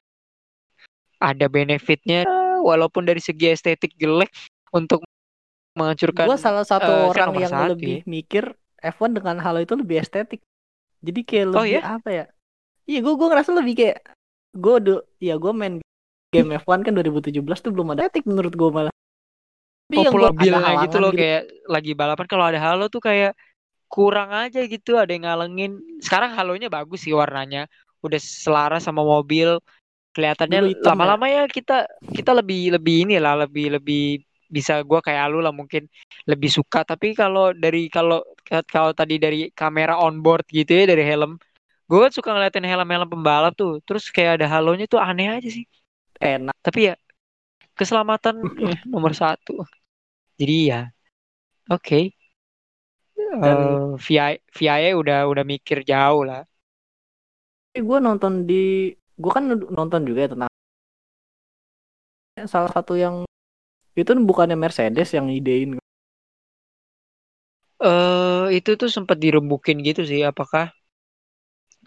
ada benefitnya walaupun dari segi estetik jelek untuk menghancurkan gue salah satu kan orang yang satu lebih ya. mikir F1 dengan Halo itu lebih estetik jadi kayak Oh, lebih iya? apa ya? Iya gue gue ngerasa lebih kayak gue do ya gue main game F1 kan 2017 tuh belum ada estetik menurut gue malah. Tapi yang popular mobilnya gitu loh kayak lagi balapan kalau ada halo tuh kayak kurang aja gitu ada yang ngalengin. Sekarang halonya bagus sih warnanya udah selaras sama mobil kelihatannya hitam lama-lama ya kita kita lebih lebih inilah lebih lebih bisa gua kayak lu lah mungkin lebih suka. Tapi kalau dari kalau kalau tadi dari kamera on board gitu ya dari helm gue kan suka ngeliatin helm-helm pembalap tuh. Terus kayak ada halonya tuh aneh aja sih. Enak. Tapi ya keselamatan eh, (laughs) nomor satu. Jadi ya oke. Okay. Dan uh, VI VIA udah udah mikir jauh lah. Gue nonton di gue kan nonton juga ya tentang salah satu yang itu bukannya Mercedes yang idein? Eh uh, itu tuh sempat dirembukin gitu sih apakah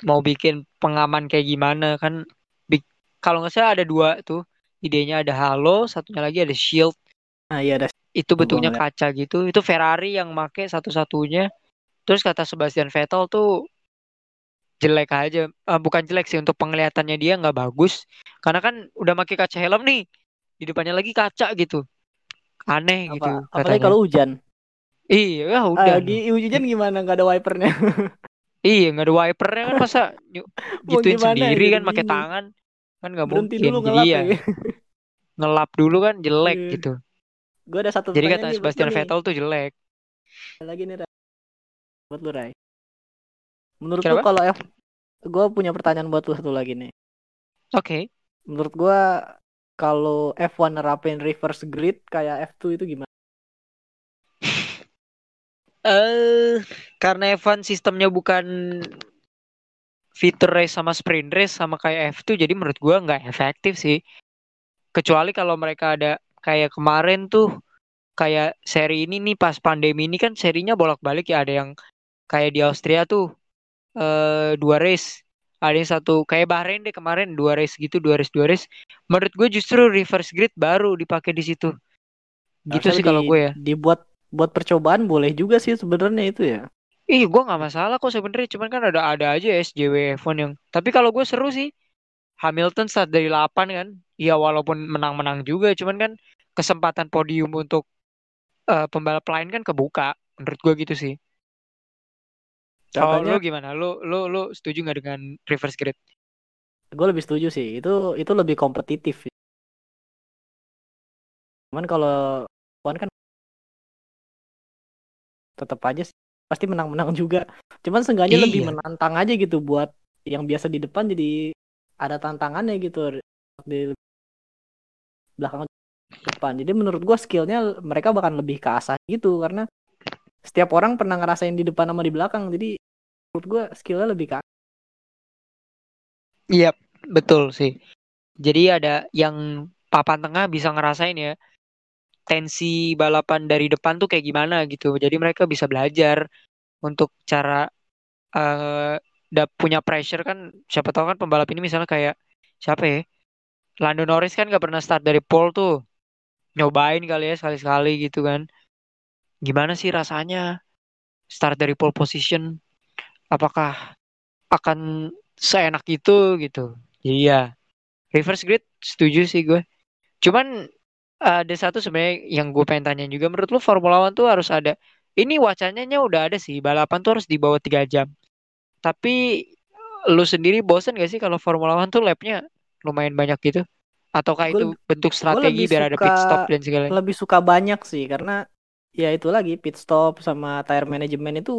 mau bikin pengaman kayak gimana? Kan kalau nggak salah ada dua tuh. Idenya ada Halo satunya lagi ada Shield. Nah iya ada itu bentuknya kaca gitu. Itu Ferrari yang make satu-satunya. Terus kata Sebastian Vettel tuh jelek aja. Uh, bukan jelek sih untuk penglihatannya dia nggak bagus. Karena kan udah pakai kaca helm nih di depannya lagi kaca gitu aneh Apa, gitu apalagi kalau hujan? Iya udah lagi hujan. gimana? Nggak ada wipernya? (laughs) Iya nggak ada wipernya kan masa (laughs) gituin sendiri gitu, kan pakai tangan kan nggak mungkin. dulu ngelap ya. (laughs) ngelap dulu kan jelek yeah. gitu. Gue ada satu jadi kata Sebastian Vettel tuh jelek. Lagi nih Ray. buat lu Ray. Menurut lu kalau F gue punya pertanyaan buat lu satu lagi nih. Oke. Okay. menurut gue kalau F1 nerapin reverse grid kayak F2 itu gimana Eh, uh, karena F1 sistemnya bukan fitur race sama sprint race sama kayak F2 jadi menurut gua nggak efektif sih. Kecuali kalau mereka ada kayak kemarin tuh kayak seri ini nih pas pandemi ini kan serinya bolak-balik ya ada yang kayak di Austria tuh eh dua race ada yang satu kayak Bahrain deh kemarin dua race gitu dua race dua race menurut gue justru reverse grid baru dipakai di situ gitu sih kalau gue ya dibuat buat percobaan boleh juga sih sebenarnya itu ya. Ih, gue nggak masalah kok sebenarnya, cuman kan ada ada aja SJW F1 yang. Tapi kalau gue seru sih, Hamilton start dari 8 kan, ya walaupun menang-menang juga, cuman kan kesempatan podium untuk uh, pembalap lain kan kebuka, menurut gue gitu sih. Kalau lu gimana? Lu lu lu setuju nggak dengan reverse grid? Gue lebih setuju sih. Itu itu lebih kompetitif. Cuman kalau F1 kan tetap aja sih, pasti menang-menang juga. Cuman seenggaknya iya. lebih menantang aja gitu buat yang biasa di depan jadi ada tantangannya gitu di belakang depan. Jadi menurut gua skillnya mereka bahkan lebih ke asah gitu karena setiap orang pernah ngerasain di depan sama di belakang. Jadi menurut gua skillnya lebih ke Iya, betul sih. Jadi ada yang papan tengah bisa ngerasain ya tensi balapan dari depan tuh kayak gimana gitu. Jadi mereka bisa belajar untuk cara uh, punya pressure kan siapa tahu kan pembalap ini misalnya kayak siapa ya? Lando Norris kan gak pernah start dari pole tuh. Nyobain kali ya sekali-sekali gitu kan. Gimana sih rasanya start dari pole position? Apakah akan seenak itu gitu? Iya. Reverse grid setuju sih gue. Cuman ada satu sebenarnya yang gue pengen tanya juga menurut lu Formula One tuh harus ada ini wacananya udah ada sih balapan tuh harus di bawah tiga jam tapi lu sendiri bosen gak sih kalau Formula One tuh lapnya lumayan banyak gitu ataukah itu bentuk strategi biar ada pit stop dan segala lebih suka banyak sih karena ya itu lagi pit stop sama tire management itu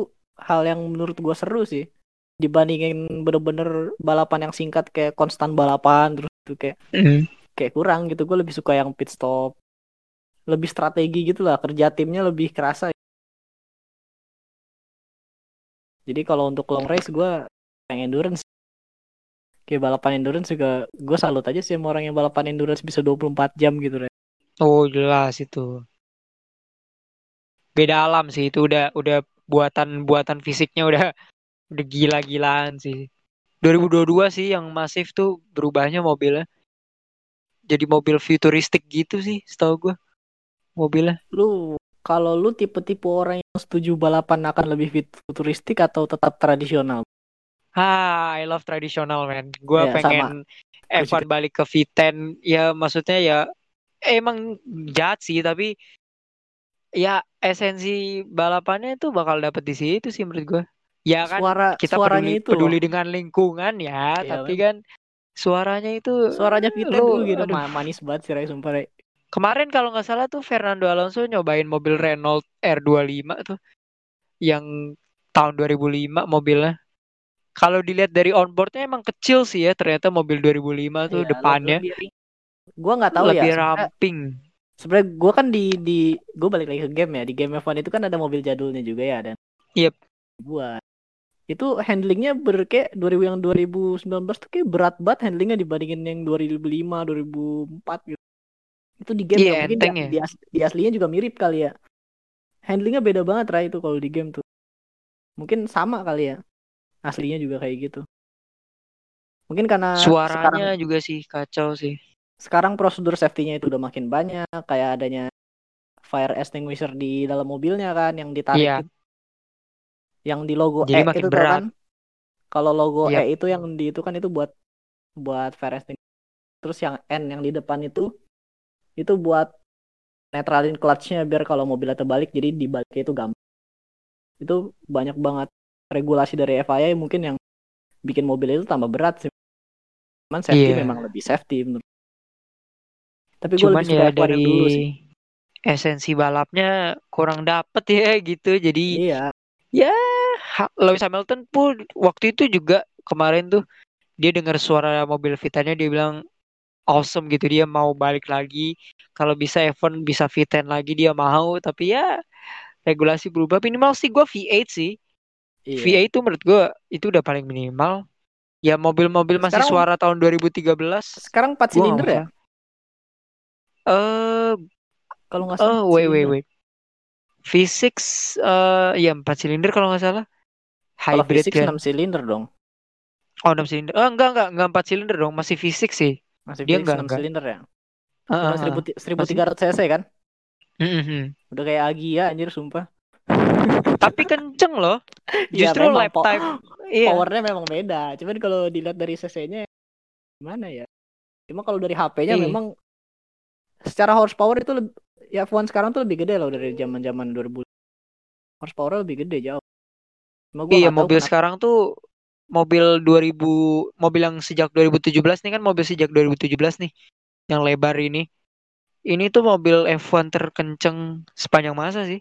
hal yang menurut gue seru sih. Dibandingin bener-bener balapan yang singkat kayak konstan balapan terus itu kayak mm kayak kurang gitu. Gue lebih suka yang pit stop. Lebih strategi gitu lah kerja timnya lebih kerasa. Jadi kalau untuk long race gue pengen endurance. Kayak balapan endurance juga gue salut aja sih sama orang yang balapan endurance bisa 24 jam gitu deh oh jelas itu beda alam sih itu udah udah buatan buatan fisiknya udah (laughs) udah gila-gilaan sih 2022 sih yang masif tuh berubahnya mobilnya jadi mobil futuristik gitu sih setahu gue mobilnya lu kalau lu tipe-tipe orang yang setuju balapan akan lebih futuristik atau tetap tradisional Ah, I love tradisional man. Gue ya, pengen sama. F1 balik ke V10. Ya maksudnya ya emang jahat sih tapi ya esensi balapannya itu bakal dapet di situ sih menurut gue. Ya kan Suara, kita peduli, itu peduli dengan lingkungan ya, ya tapi kan Suaranya itu suaranya kita tuh gitu aduh. manis banget sih Ray sumpah Ray. Kemarin kalau nggak salah tuh Fernando Alonso nyobain mobil Renault R25 tuh yang tahun 2005 mobilnya. Kalau dilihat dari onboardnya emang kecil sih ya ternyata mobil 2005 tuh iya, depannya. Lebih, Gua nggak tahu lebih ya. sebenarnya- ramping. Sebenarnya gue kan di di gue balik lagi ke game ya. Di game F1 itu kan ada mobil jadulnya juga ya dan. Yep. Buat itu handlingnya ber kayak 2000 yang 2019 tuh kayak berat banget handlingnya dibandingin yang 2005 2004 gitu. Itu di game Iya, ya mungkin enteng di, ya. di, as- di aslinya juga mirip kali ya. Handlingnya beda banget Ray itu kalau di game tuh. Mungkin sama kali ya. Aslinya juga kayak gitu. Mungkin karena sekarang Suaranya juga sih kacau sih. Sekarang prosedur safety-nya itu udah makin banyak kayak adanya fire extinguisher di dalam mobilnya kan yang ditarik Iya. itu. yang di logo Jadi E makin itu berat. kan kalau logo Yap. E itu yang di itu kan itu buat buat fire extinguisher terus yang N yang di depan itu itu buat netralin clutch-nya biar kalau mobilnya terbalik jadi dibaliknya itu gampang itu banyak banget regulasi dari FIA mungkin yang bikin mobil itu tambah berat sih cuman safety Iya. memang lebih safety menurut tapi gue Cuman lebih suka ya F1 yang dari dulu sih. esensi balapnya kurang dapet ya (laughs) gitu. Jadi iya. ya Lewis Hamilton pun waktu itu juga kemarin tuh dia dengar suara mobil Vitanya dia bilang awesome gitu. Dia mau balik lagi. Kalau bisa F1 bisa V10 lagi dia mau. Tapi ya regulasi berubah. Minimal sih gue V8 sih. Iya. V8 itu menurut gue itu udah paling minimal. Ya mobil-mobil masih Sekarang- suara tahun 2013 sekarang 4 Gua nggak silinder ya eh kalau nggak salah oh wait wait wait V6 eh ya 4 silinder kalau nggak salah kalau hybrid V6 kan 6 silinder dong Oh 6 silinder. Oh enggak enggak enggak 4 silinder dong, masih V6 sih. masih Dia V6 enggak, 6 enggak. silinder ya ah. 1000 1300 cc kan Mm-mm. udah kayak Agia anjir sumpah Tapi kenceng loh. Iya, (laughs) Justru memang, lap po- time. (gasps) Iya. powernya memang beda cuman kalau dilihat dari cc-nya gimana ya cuma kalau dari HP-nya Iya. memang secara horsepower itu lebih, ya F1 sekarang tuh lebih gede loh dari zaman zaman 2000 horsepower lebih gede jauh cuma gua Iya, mobil kenapa- sekarang tuh mobil 2000 mobil yang sejak 2017 nih kan mobil sejak 2017 nih yang lebar ini. Ini tuh mobil F1 terkenceng sepanjang masa sih.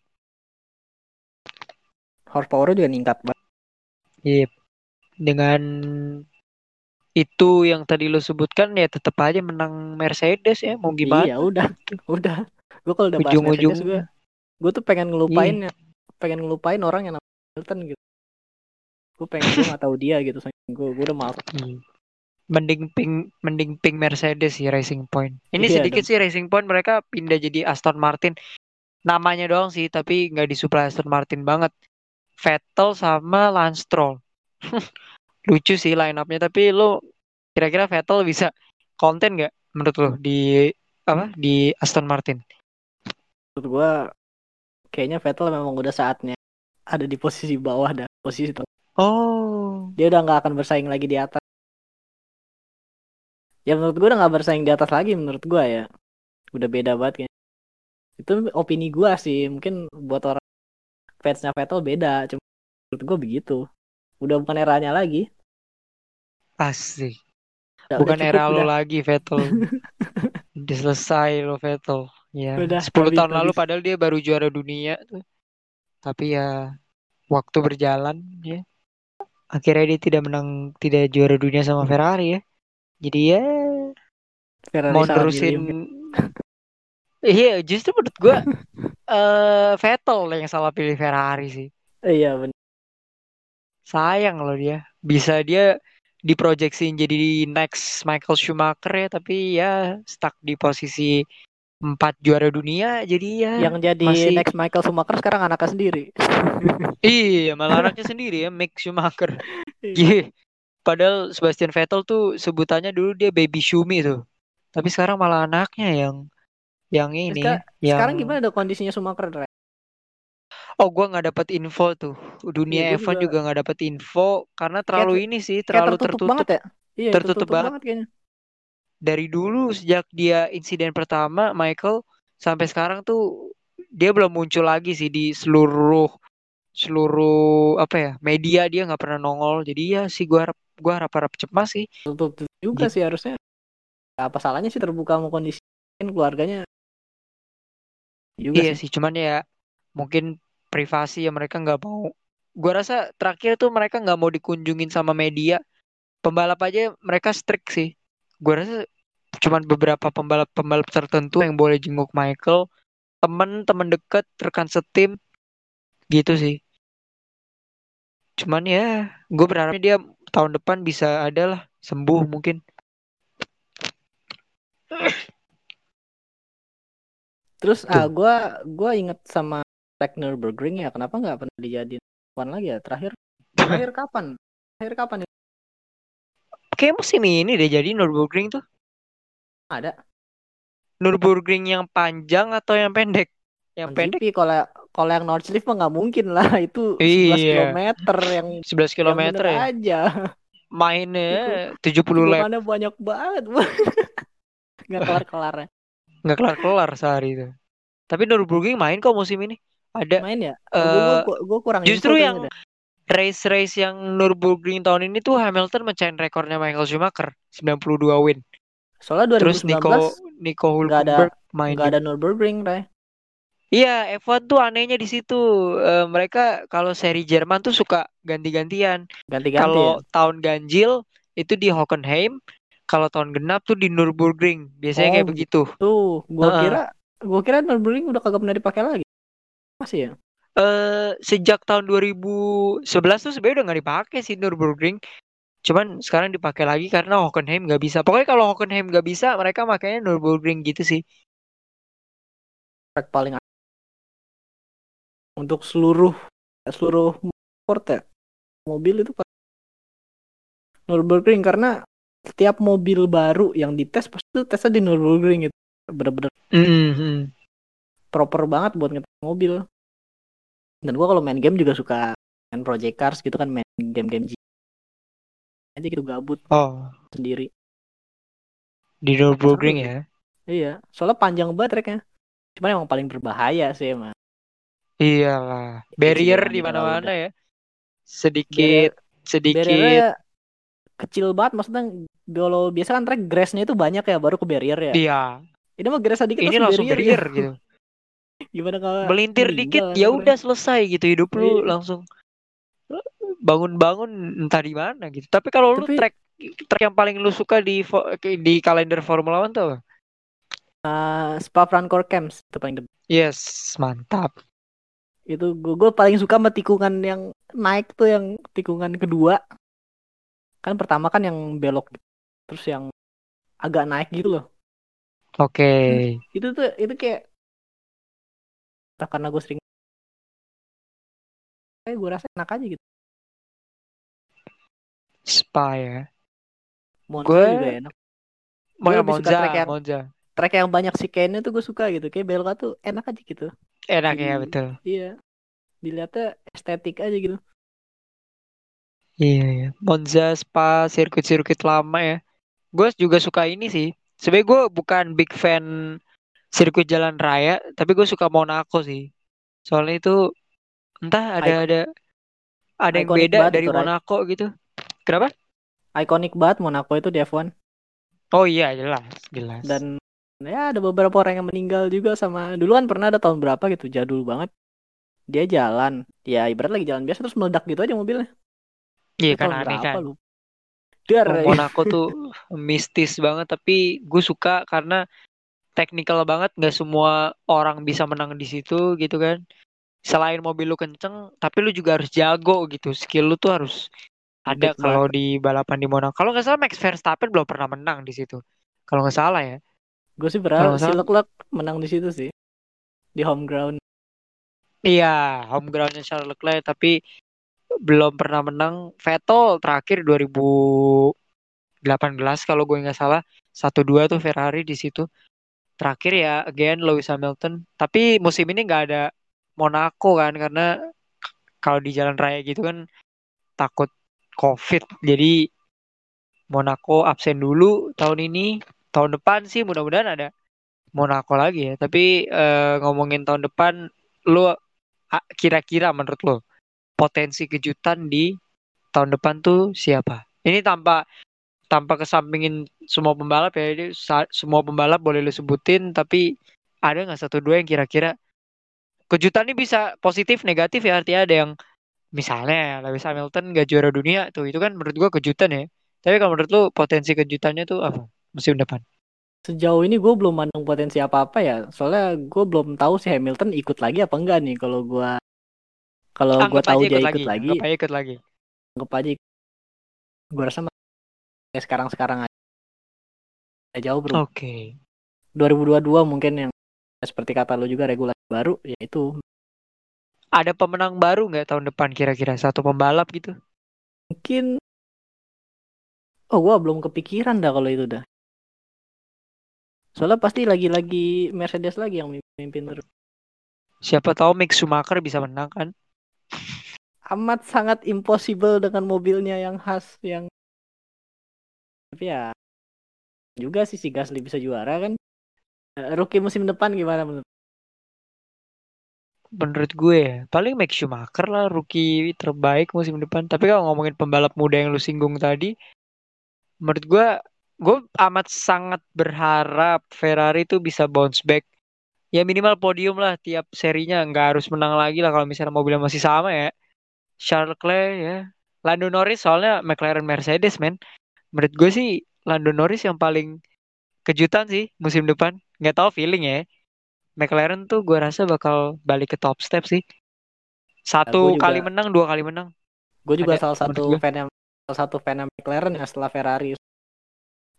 horsepower juga ningkat banget Iya. Dengan itu yang tadi lo sebutkan ya tetap aja menang Mercedes ya mau gimana? iya udah (laughs) udah gue kalau udah bahas Mercedes gue tuh pengen ngelupain Iya. ya pengen ngelupain orang yang namanya Hamilton gitu gue pengen gue nggak tahu dia gitu gue gue udah malas Iya. Mending ping mending ping Mercedes sih Racing Point. Ini Iya sedikit sih Racing Point mereka pindah jadi Aston Martin. Namanya doang sih tapi nggak disuplai Aston Martin banget. Vettel sama Lance Stroll. (laughs) Lucu sih line up-nya tapi lo kira-kira Vettel bisa konten nggak menurut lo di apa di Aston Martin? menurut gue kayaknya Vettel memang udah saatnya ada di posisi bawah dah posisi itu Oh. dia udah nggak akan bersaing lagi di atas. Ya menurut gue udah nggak bersaing di atas lagi menurut gue ya. Udah beda banget kayaknya. Itu opini gue sih mungkin buat orang fansnya Vettel beda cuma menurut gue begitu. Udah bukan eranya lagi Asik. Bukan cukup, era lo lagi Vettel. (laughs) Udah selesai lo Vettel. Ya, Udah, 10 habis, tahun lalu padahal dia baru juara dunia tuh. Tapi ya waktu berjalan ya. Akhirnya dia tidak menang, tidak juara dunia sama Ferrari ya. Jadi ya Ferrari mau nerusin. (laughs) Iya, justru menurut gua eh Vettel yang salah pilih Ferrari sih. Iya benar Sayang loh dia. Bisa dia diproyeksiin jadi next Michael Schumacher ya, tapi ya stuck di posisi 4 juara dunia jadi ya yang jadi masih next Michael Schumacher sekarang anaknya sendiri (laughs) iya malah anaknya sendiri ya Mick Schumacher. Iya. Padahal Sebastian Vettel tuh sebutannya dulu dia baby Schumi tuh. Tapi sekarang malah anaknya yang yang ini Sekarang- yang sekarang gimana dong kondisinya Schumacher? Oh, gua nggak dapat info tuh. Dunia gua F1 juga- nggak dapat info karena terlalu ini sih, kayak terlalu tertutup, tertutup. banget ya iya tertutup banget. kayaknya Dari dulu sejak dia insiden pertama Michael sampai sekarang tuh dia belum muncul lagi sih di seluruh seluruh apa ya media dia nggak pernah nongol. Jadi ya sih gua harap gua harap harap cemas sih. tutup juga Gitu. sih harusnya apa salahnya sih terbuka mau kondisi keluarganya juga Iya sih sih, cuman ya mungkin privasi ya mereka nggak mau. Gua rasa terakhir tuh mereka nggak mau dikunjungin sama media. Pembalap aja mereka strict sih. Gua rasa cuman beberapa pembalap-pembalap tertentu yang boleh jenguk Michael temen-temen deket rekan setim gitu sih cuman ya gue berharapnya dia tahun depan bisa ada lah sembuh mungkin terus ah gue gue inget sama Ragnar Burgring ya kenapa nggak pernah dijadiin one lagi ya? Terakhir (laughs) terakhir kapan? Terakhir kapan ya kayak musim ini deh jadi Nurburgring tuh. Ada. Nurburgring yang panjang atau yang pendek? Yang pendek? Kalau kalau yang Northlift mah nggak mungkin lah. (laughs) Itu 11 iya. kilometer yang 11 kilometer ya? aja. Mainnya (laughs) itu 70 lap. mana banyak banget. Nggak kelar kelar ya nggak kelar kelar sehari itu. Tapi Nurburgring main kok musim ini ada main ya uh, gue, gue kurang justru yang race-race yang Nurburgring tahun ini tuh Hamilton mencain rekornya Michael Schumacher 92 win soalnya 2019 terus Nico Nico Hulkenberg ada, main nggak ada Nurburgring Ray Iya, F1 tuh anehnya di situ. Uh, mereka kalau seri Jerman tuh suka ganti-gantian. Ganti-ganti. Kalau tahun ganjil itu di Hockenheim, kalau tahun genap tuh di Nurburgring. Biasanya oh, kayak begitu. Tuh, gua uh, kira gua kira Nurburgring udah kagak pernah dipakai lagi. Masih ya? Eh uh, sejak tahun 2011 tuh sebenarnya udah nggak dipakai sih Nurburgring. Cuman sekarang dipakai lagi karena Hockenheim nggak bisa. Pokoknya kalau Hockenheim nggak bisa, mereka makanya Nurburgring gitu sih. Track paling untuk seluruh seluruh sport ya mobil itu Nurburgring karena setiap mobil baru yang dites pasti tesnya di Nurburgring itu bener-bener mm-hmm. Proper banget buat ngetes mobil. Dan gua kalau main game juga suka main Project Cars gitu kan main game-game aja gitu gabut oh. sendiri. Di Nurburgring ya? iya soalnya panjang banget treknya cuman emang paling berbahaya sih emang. Iyalah, barrier di mana-mana ya. Sedikit barrier, sedikit. kecil banget maksudnya kalau biasa kan track grassnya itu banyak ya baru ke barrier ya. Iya. Ini mah grass sedikit Ini langsung barrier, barrier gitu. Gimana kalau melintir dikit ya udah selesai gitu hidup lu iya. langsung bangun-bangun entah di mana gitu. Tapi kalau Tapi... lu track track yang paling lu suka di di kalender Formula One tuh apa? Uh, Spa Francorchamps itu paling Yes, mantap itu gue, gue paling suka sama tikungan yang naik tuh yang tikungan kedua kan pertama kan yang belok terus yang agak naik gitu loh oke okay. itu tuh itu kayak nah, karena gue sering kayak gue rasa enak aja gitu. Spa ya Monza gue juga enak. Mau yang Monza, track yang, Monza. track yang banyak si Ken tuh gue suka gitu. Kayak belok tuh enak aja gitu. Enak ya betul. iya. Dilihatnya estetik aja gitu. Iya ya Monza Spa sirkuit-sirkuit lama ya. Gue juga suka ini sih. Sebenarnya gue bukan big fan sirkuit jalan raya tapi gue suka Monaco sih. Soalnya itu entah ada ada ada yang beda dari Monaco right? gitu. Kenapa? Ikonik banget Monaco itu di F1 oh iya jelas jelas. Dan ya ada beberapa orang yang meninggal juga sama dulu kan pernah ada tahun berapa gitu jadul banget. Dia jalan ya ibarat lagi jalan biasa terus meledak gitu aja mobilnya. Iya kan aneh kan. Dar, oh, Monaco tuh mistis banget tapi gue suka karena teknikal banget nggak semua orang bisa menang di situ gitu kan selain mobil lu kenceng tapi lu juga harus jago gitu skill lu tuh harus ada kalau di balapan di Monaco kalau nggak salah Max Verstappen belum pernah menang di situ kalau nggak salah ya Gue sih berharap si Leclerc menang di situ sih. Di home ground. Iya, home groundnya Charles Leclerc tapi belum pernah menang. Vettel terakhir 2018 kalau gue nggak salah. Satu dua tuh Ferrari di situ. Terakhir ya again Lewis Hamilton. Tapi musim ini nggak ada Monaco kan karena kalau di jalan raya gitu kan takut COVID. Jadi Monaco absen dulu tahun ini tahun depan sih mudah-mudahan ada Monaco lagi ya. Tapi uh, ngomongin tahun depan, lu kira-kira menurut lo potensi kejutan di tahun depan tuh siapa? Ini tanpa tanpa kesampingin semua pembalap ya. Jadi semua pembalap boleh lu sebutin, tapi ada nggak satu dua yang kira-kira kejutan ini bisa positif negatif ya artinya ada yang misalnya Lewis Hamilton gak juara dunia tuh itu kan menurut gua kejutan ya. Tapi kalau menurut lu potensi kejutannya tuh apa? musim depan? sejauh ini gue belum mandang potensi apa-apa ya. Soalnya gue belum tahu si Hamilton ikut lagi apa enggak nih. Kalau gue kalau gue tahu dia ikut ikut lagi. lagi, Anggap aja ikut lagi. anggap aja. Gue rasa kayak sekarang-sekarang aja. Jauh bro. Oke. 2022 mungkin yang seperti kata lo juga regulasi baru yaitu Ada pemenang baru nggak tahun depan kira-kira satu pembalap gitu? mungkin oh gua belum kepikiran dah kalau itu dah soalnya pasti lagi-lagi Mercedes lagi yang mimpin terus Siapa tahu Mick Schumacher bisa menang kan? amat sangat impossible dengan mobilnya yang khas yang tapi ya juga sih si Gasly bisa juara kan Eh, rookie musim depan gimana menurut Menurut gue ya, paling Mick Schumacher lah rookie terbaik musim depan. Tapi kalau ngomongin pembalap muda yang lu singgung tadi, menurut gue, gue amat sangat berharap Ferrari itu bisa bounce back. Ya minimal podium lah tiap serinya, nggak harus menang lagi lah kalau misalnya mobilnya masih sama ya. Charles Leclerc ya, Lando Norris soalnya McLaren Mercedes men. Menurut gue sih Lando Norris yang paling kejutan sih musim depan. Nggak tahu feeling ya. McLaren tuh gue rasa bakal balik ke top step sih. Satu gua juga- kali menang, dua kali menang. gue juga Ada, salah satu fan yang salah satu fan yang McLaren ya setelah Ferrari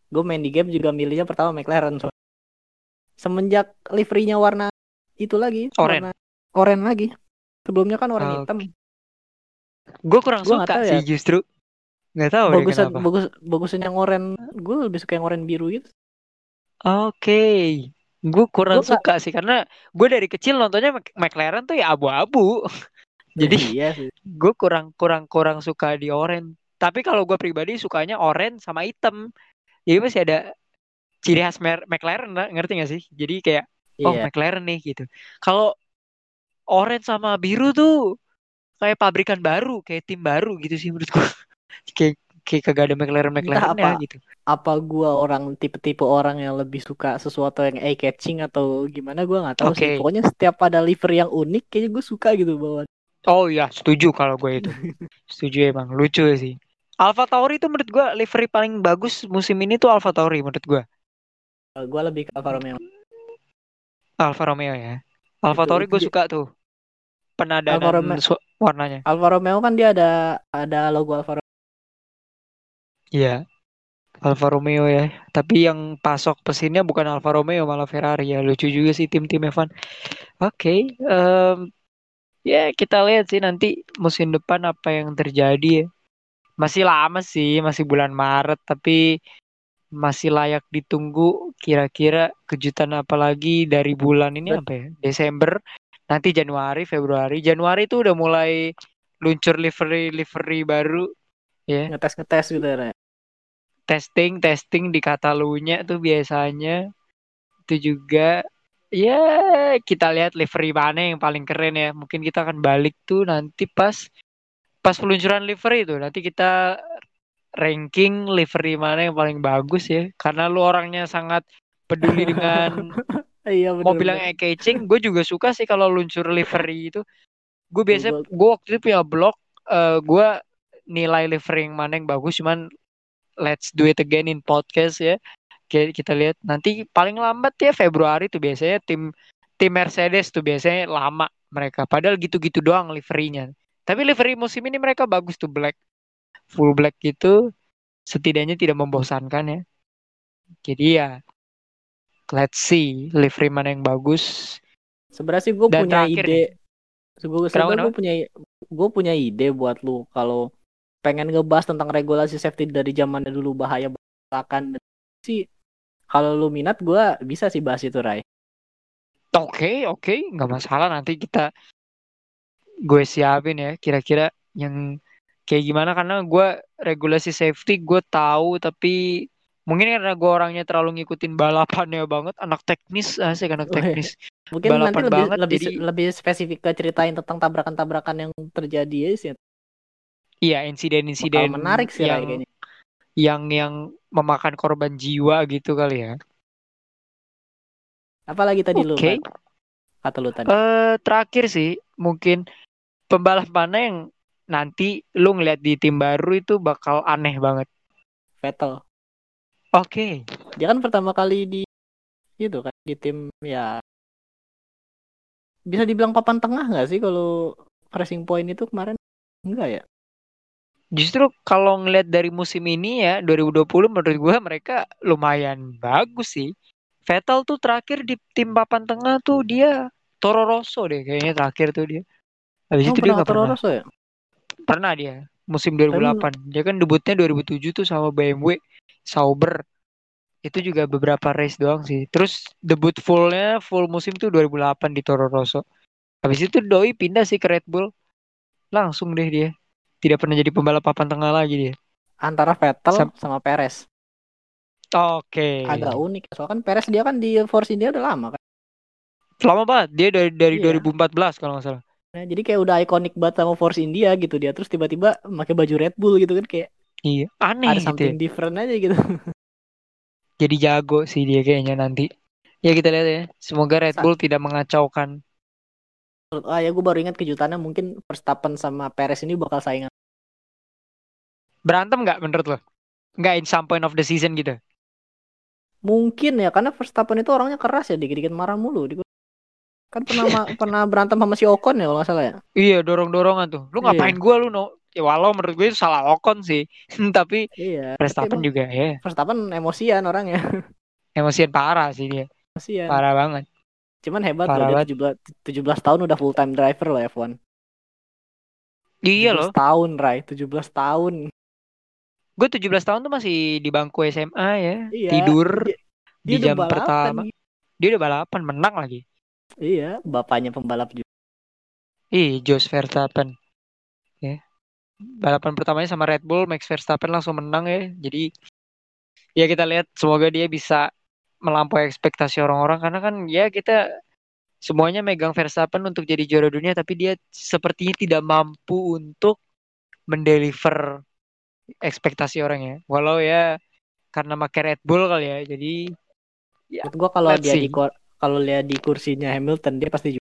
gue main di game juga milihnya pertama McLaren so- semenjak liverynya warna itu lagi Oren. warna oren lagi sebelumnya kan warna Oke. hitam Gue kurang Gua suka tahu sih ya. justru. Nggak tahu deh bagusan kenapa. bagus bagusan yang oren gue lebih suka yang oren biru gitu Oke, gue kurang Gua suka sih karena gue dari kecil nontonnya Mc- McLaren tuh ya abu-abu. (laughs) Jadi iya sih gue kurang kurang kurang suka di orange. Tapi kalau gue pribadi sukanya orange sama hitam. Jadi masih ada ciri khas Mer- McLaren lah, ngerti gak sih? Jadi kayak oh iya McLaren nih gitu. Kalau orange sama biru tuh kayak pabrikan baru, kayak tim baru gitu sih menurut gue. Kayak kayak kagak ada McLaren McLaren ya apa- gitu. apa gua orang tipe-tipe orang yang lebih suka sesuatu yang eye catching atau gimana gua nggak tahu sih Oke. pokoknya setiap ada livery yang unik kayaknya gue suka gitu bawa Oh iya, setuju kalau gue itu. (laughs) setuju emang, lucu sih. Alfa Tauri itu menurut gue livery paling bagus musim ini tuh Alfa Tauri menurut gue. gue lebih ke Alfa Romeo Alfa Romeo ya. Alfa Tauri gue suka tuh. Penadanan Alfa Romeo- warnanya. Alfa Romeo kan dia ada ada logo Alfa Romeo Iya. Alfa Romeo ya. Tapi yang pasok pesinnya bukan Alfa Romeo malah Ferrari ya. Lucu juga sih tim-tim Evan. Oke, em, ya kita lihat sih nanti musim depan apa yang terjadi ya. Masih lama sih, masih bulan Maret tapi masih layak ditunggu kira-kira kejutan apa lagi dari bulan ini apa ya? Desember, nanti Januari, Februari. Januari itu udah mulai luncur livery livery baru ya. ngetes ngetes gitu ya testing testing di Catalunya tuh biasanya. Itu juga ya kita lihat livery mana yang paling keren ya. Mungkin kita akan balik tuh nanti pas pas peluncuran livery itu nanti kita ranking livery mana yang paling bagus ya. Karena lu orangnya sangat peduli dengan (laughs) iya bener, yang bener. eye catching gue juga suka sih kalau luncur livery itu. Gue biasanya Gua- gue waktu itu punya blog eh gue nilai livery yang mana yang bagus cuman let's do it again in podcast ya. Kita lihat. Nanti paling lambat ya Februari tuh biasanya tim tim Mercedes tuh biasanya lama mereka. Padahal gitu-gitu doang liverynya. Tapi livery musim ini mereka bagus tuh black. Full black gitu. Setidaknya tidak membosankan ya. Jadi ya let's see livery mana yang bagus. Sebenarnya sih gue punya terakhir ide. gue gue punya gue punya ide buat lu kalau pengen ngebahas tentang regulasi safety dari zamannya dulu bahaya bahkan sih kalau lu minat gue bisa sih bahas itu Rai Oke, oke, nggak masalah. Nanti kita gue siapin ya kira-kira yang kayak gimana. Karena gue regulasi safety gue tahu tapi mungkin karena gue orangnya terlalu ngikutin balapannya banget. Anak teknis asik anak Oh, iya. teknis. Mungkin Balapan nanti lebih banget, lebih jadi- lebih spesifik ke ceritain tentang tabrakan-tabrakan yang terjadi ya sih iya insiden-insiden menarik sih yang kayaknya yang yang memakan korban jiwa gitu kali ya. Apalagi tadi lu oke. Kata lu tadi. Eh terakhir sih mungkin pembalap mana yang nanti lu ngeliat di tim baru itu bakal aneh banget? Vettel. Oke. Dia kan pertama kali di gitu kan di tim ya. Bisa dibilang papan tengah nggak sih kalau Racing Point itu kemarin? Enggak ya Justru kalau ngeliat dari musim ini ya 2020 menurut gue mereka lumayan bagus sih. Vettel tuh terakhir di tim papan tengah tuh dia Toro Rosso deh kayaknya terakhir tuh dia. Habis oh, itu dia nggak Toro pernah. Rosso ya Pernah dia musim 2008. Dia kan debutnya 2007 tuh sama BMW Sauber. Itu juga beberapa race doang sih. Terus debut fullnya full musim tuh 2008 di Toro Rosso. Habis itu Doi pindah sih ke Red Bull. Langsung deh dia. Tidak pernah jadi pembalap papan tengah lagi dia. antara Vettel Sam- sama Perez Oke. agak unik soalnya kan Perez dia kan di Force India udah lama kan Lama banget. Dia dari dari Iya. 2014 kalau nggak salah. Nah, jadi kayak udah ikonik banget sama Force India gitu dia terus tiba-tiba pakai baju Red Bull gitu kan kayak Iya. Aneh ada gitu ya. something different aja gitu (laughs) Jadi jago sih dia kayaknya nanti. Ya kita lihat ya. Semoga Red Sa- Bull tidak mengacaukan. Ah ya gue baru ingat kejutannya mungkin Verstappen sama Perez ini bakal saingan Berantem nggak menurut lo? Nggak in some point of the season gitu. mungkin ya karena Verstappen itu orangnya keras ya dikit-dikit marah mulu kan pernah ma- (laughs) pernah berantem sama si Ocon ya kalau nggak salah ya Iya dorong-dorongan tuh. Lu Iya. ngapain gua lu no? Ya walau menurut gue itu salah Ocon sih. (laughs) Tapi iya Verstappen juga ya. Verstappen emosian orangnya Emosian parah sih dia. emosian Parah banget. Cuman hebat Parah loh dia 17 17 tahun udah full time driver loh F1 Iya 17 loh. tahun Ray 17 tahun Gue 17 tahun tuh masih di bangku SMA ya. iya Tidur dia, di dia udah jam balapan pertama. Dia udah balapan menang lagi. iya bapaknya pembalap juga Ih, Jos Verstappen. Ya. Balapan pertamanya sama Red Bull, Max Verstappen langsung menang ya. Jadi ya kita lihat semoga dia bisa melampaui ekspektasi orang-orang karena kan ya kita semuanya megang Verstappen untuk jadi juara dunia tapi dia sepertinya tidak mampu untuk mendeliver ekspektasi orang ya. Walau ya karena pakai Red Bull kali ya. Jadi ya gua kalau dia di see. kalau dia di kursinya Hamilton dia pasti ju-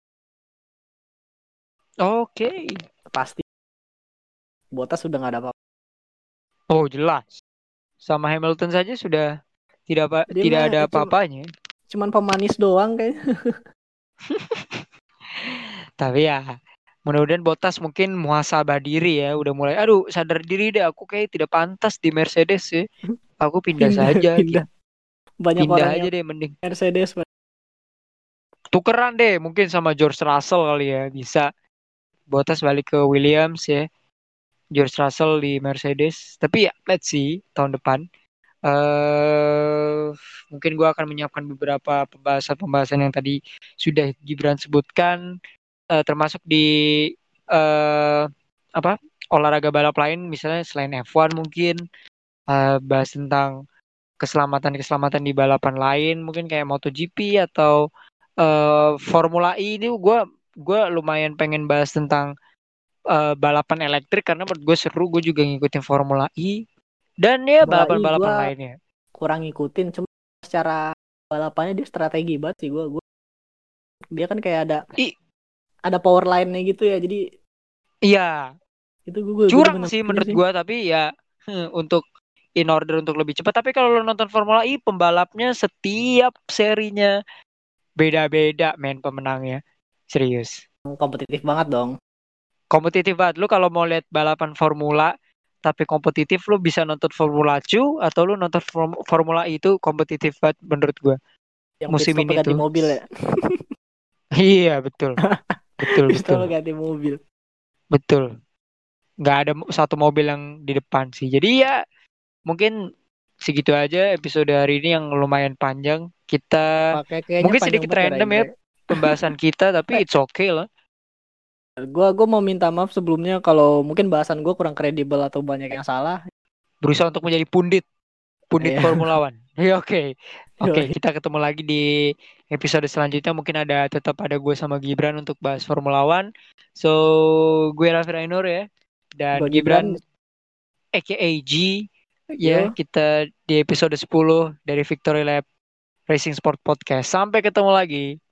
Oke. pasti Bottas sudah nggak ada apa Oh, jelas. Sama Hamilton saja sudah tidak apa Dia tidak ada apa-apanya. cuman pemanis doang kayak (laughs) Tapi ya mudah-mudahan Bottas mungkin muhasabah diri ya, udah mulai aduh sadar diri deh aku kayak tidak pantas di Mercedes ya. (laughs) Aku pindah, saja pindah. gitu. banyak Pindah orang aja deh mending. Mercedes Tukeran deh mungkin sama George Russell kali ya, bisa. Bottas balik ke Williams ya. George Russell di Mercedes. Tapi ya let's see tahun depan. Eh mungkin gua akan menyiapkan beberapa pembahasan-pembahasan yang tadi sudah Gibran sebutkan eh, termasuk di eh apa olahraga balap lain misalnya selain F1 mungkin eh, bahas tentang keselamatan-keselamatan di balapan lain mungkin kayak MotoGP atau eh, Formula E. Ini gua gua lumayan pengen bahas tentang eh, balapan elektrik karena menurut gue seru gue juga ngikutin Formula E dan ya balapan-balapan gua- lainnya. kurang ngikutin cuma secara balapannya dia strategi banget sih gua gua dia kan kayak ada I- ada power line-nya gitu ya jadi iya. Itu gua, gua curang demen sih menurut gua tapi ya hmm, untuk in order untuk lebih cepat. Tapi kalau lo nonton Formula E pembalapnya setiap serinya beda-beda men pemenangnya. Serius. Kompetitif banget dong. Kompetitif banget. Lu kalau mau lihat balapan Formula tapi kompetitif lu bisa nonton Formula 2 atau lu nonton Form- Formula E itu kompetitif banget menurut gua. Yang Musim ini ganti tuh. mobil ya? (laughs) Iya betul. Betul (laughs) betul. ganti mobil. Betul. Nggak ada satu mobil yang di depan sih. Jadi ya mungkin segitu aja episode hari ini yang lumayan panjang. Kita kayaknya mungkin sedikit banget random ya pembahasan kita tapi (laughs) it's okay lah Gua gua mau minta maaf sebelumnya kalau mungkin bahasan gua kurang kredibel atau banyak yang salah. berusaha untuk menjadi pundit. Pundit Iya. Formula One. (laughs) Ya oke. Oke Yoi. kita ketemu lagi di episode selanjutnya. Mungkin ada tetap ada gue sama Gibran untuk bahas Formula One. So gue Raffi Rainur ya. Dan Gua Gibran, aka G ya Yo. kita di episode 10 dari Victory Lab Racing Sport Podcast. Sampai ketemu lagi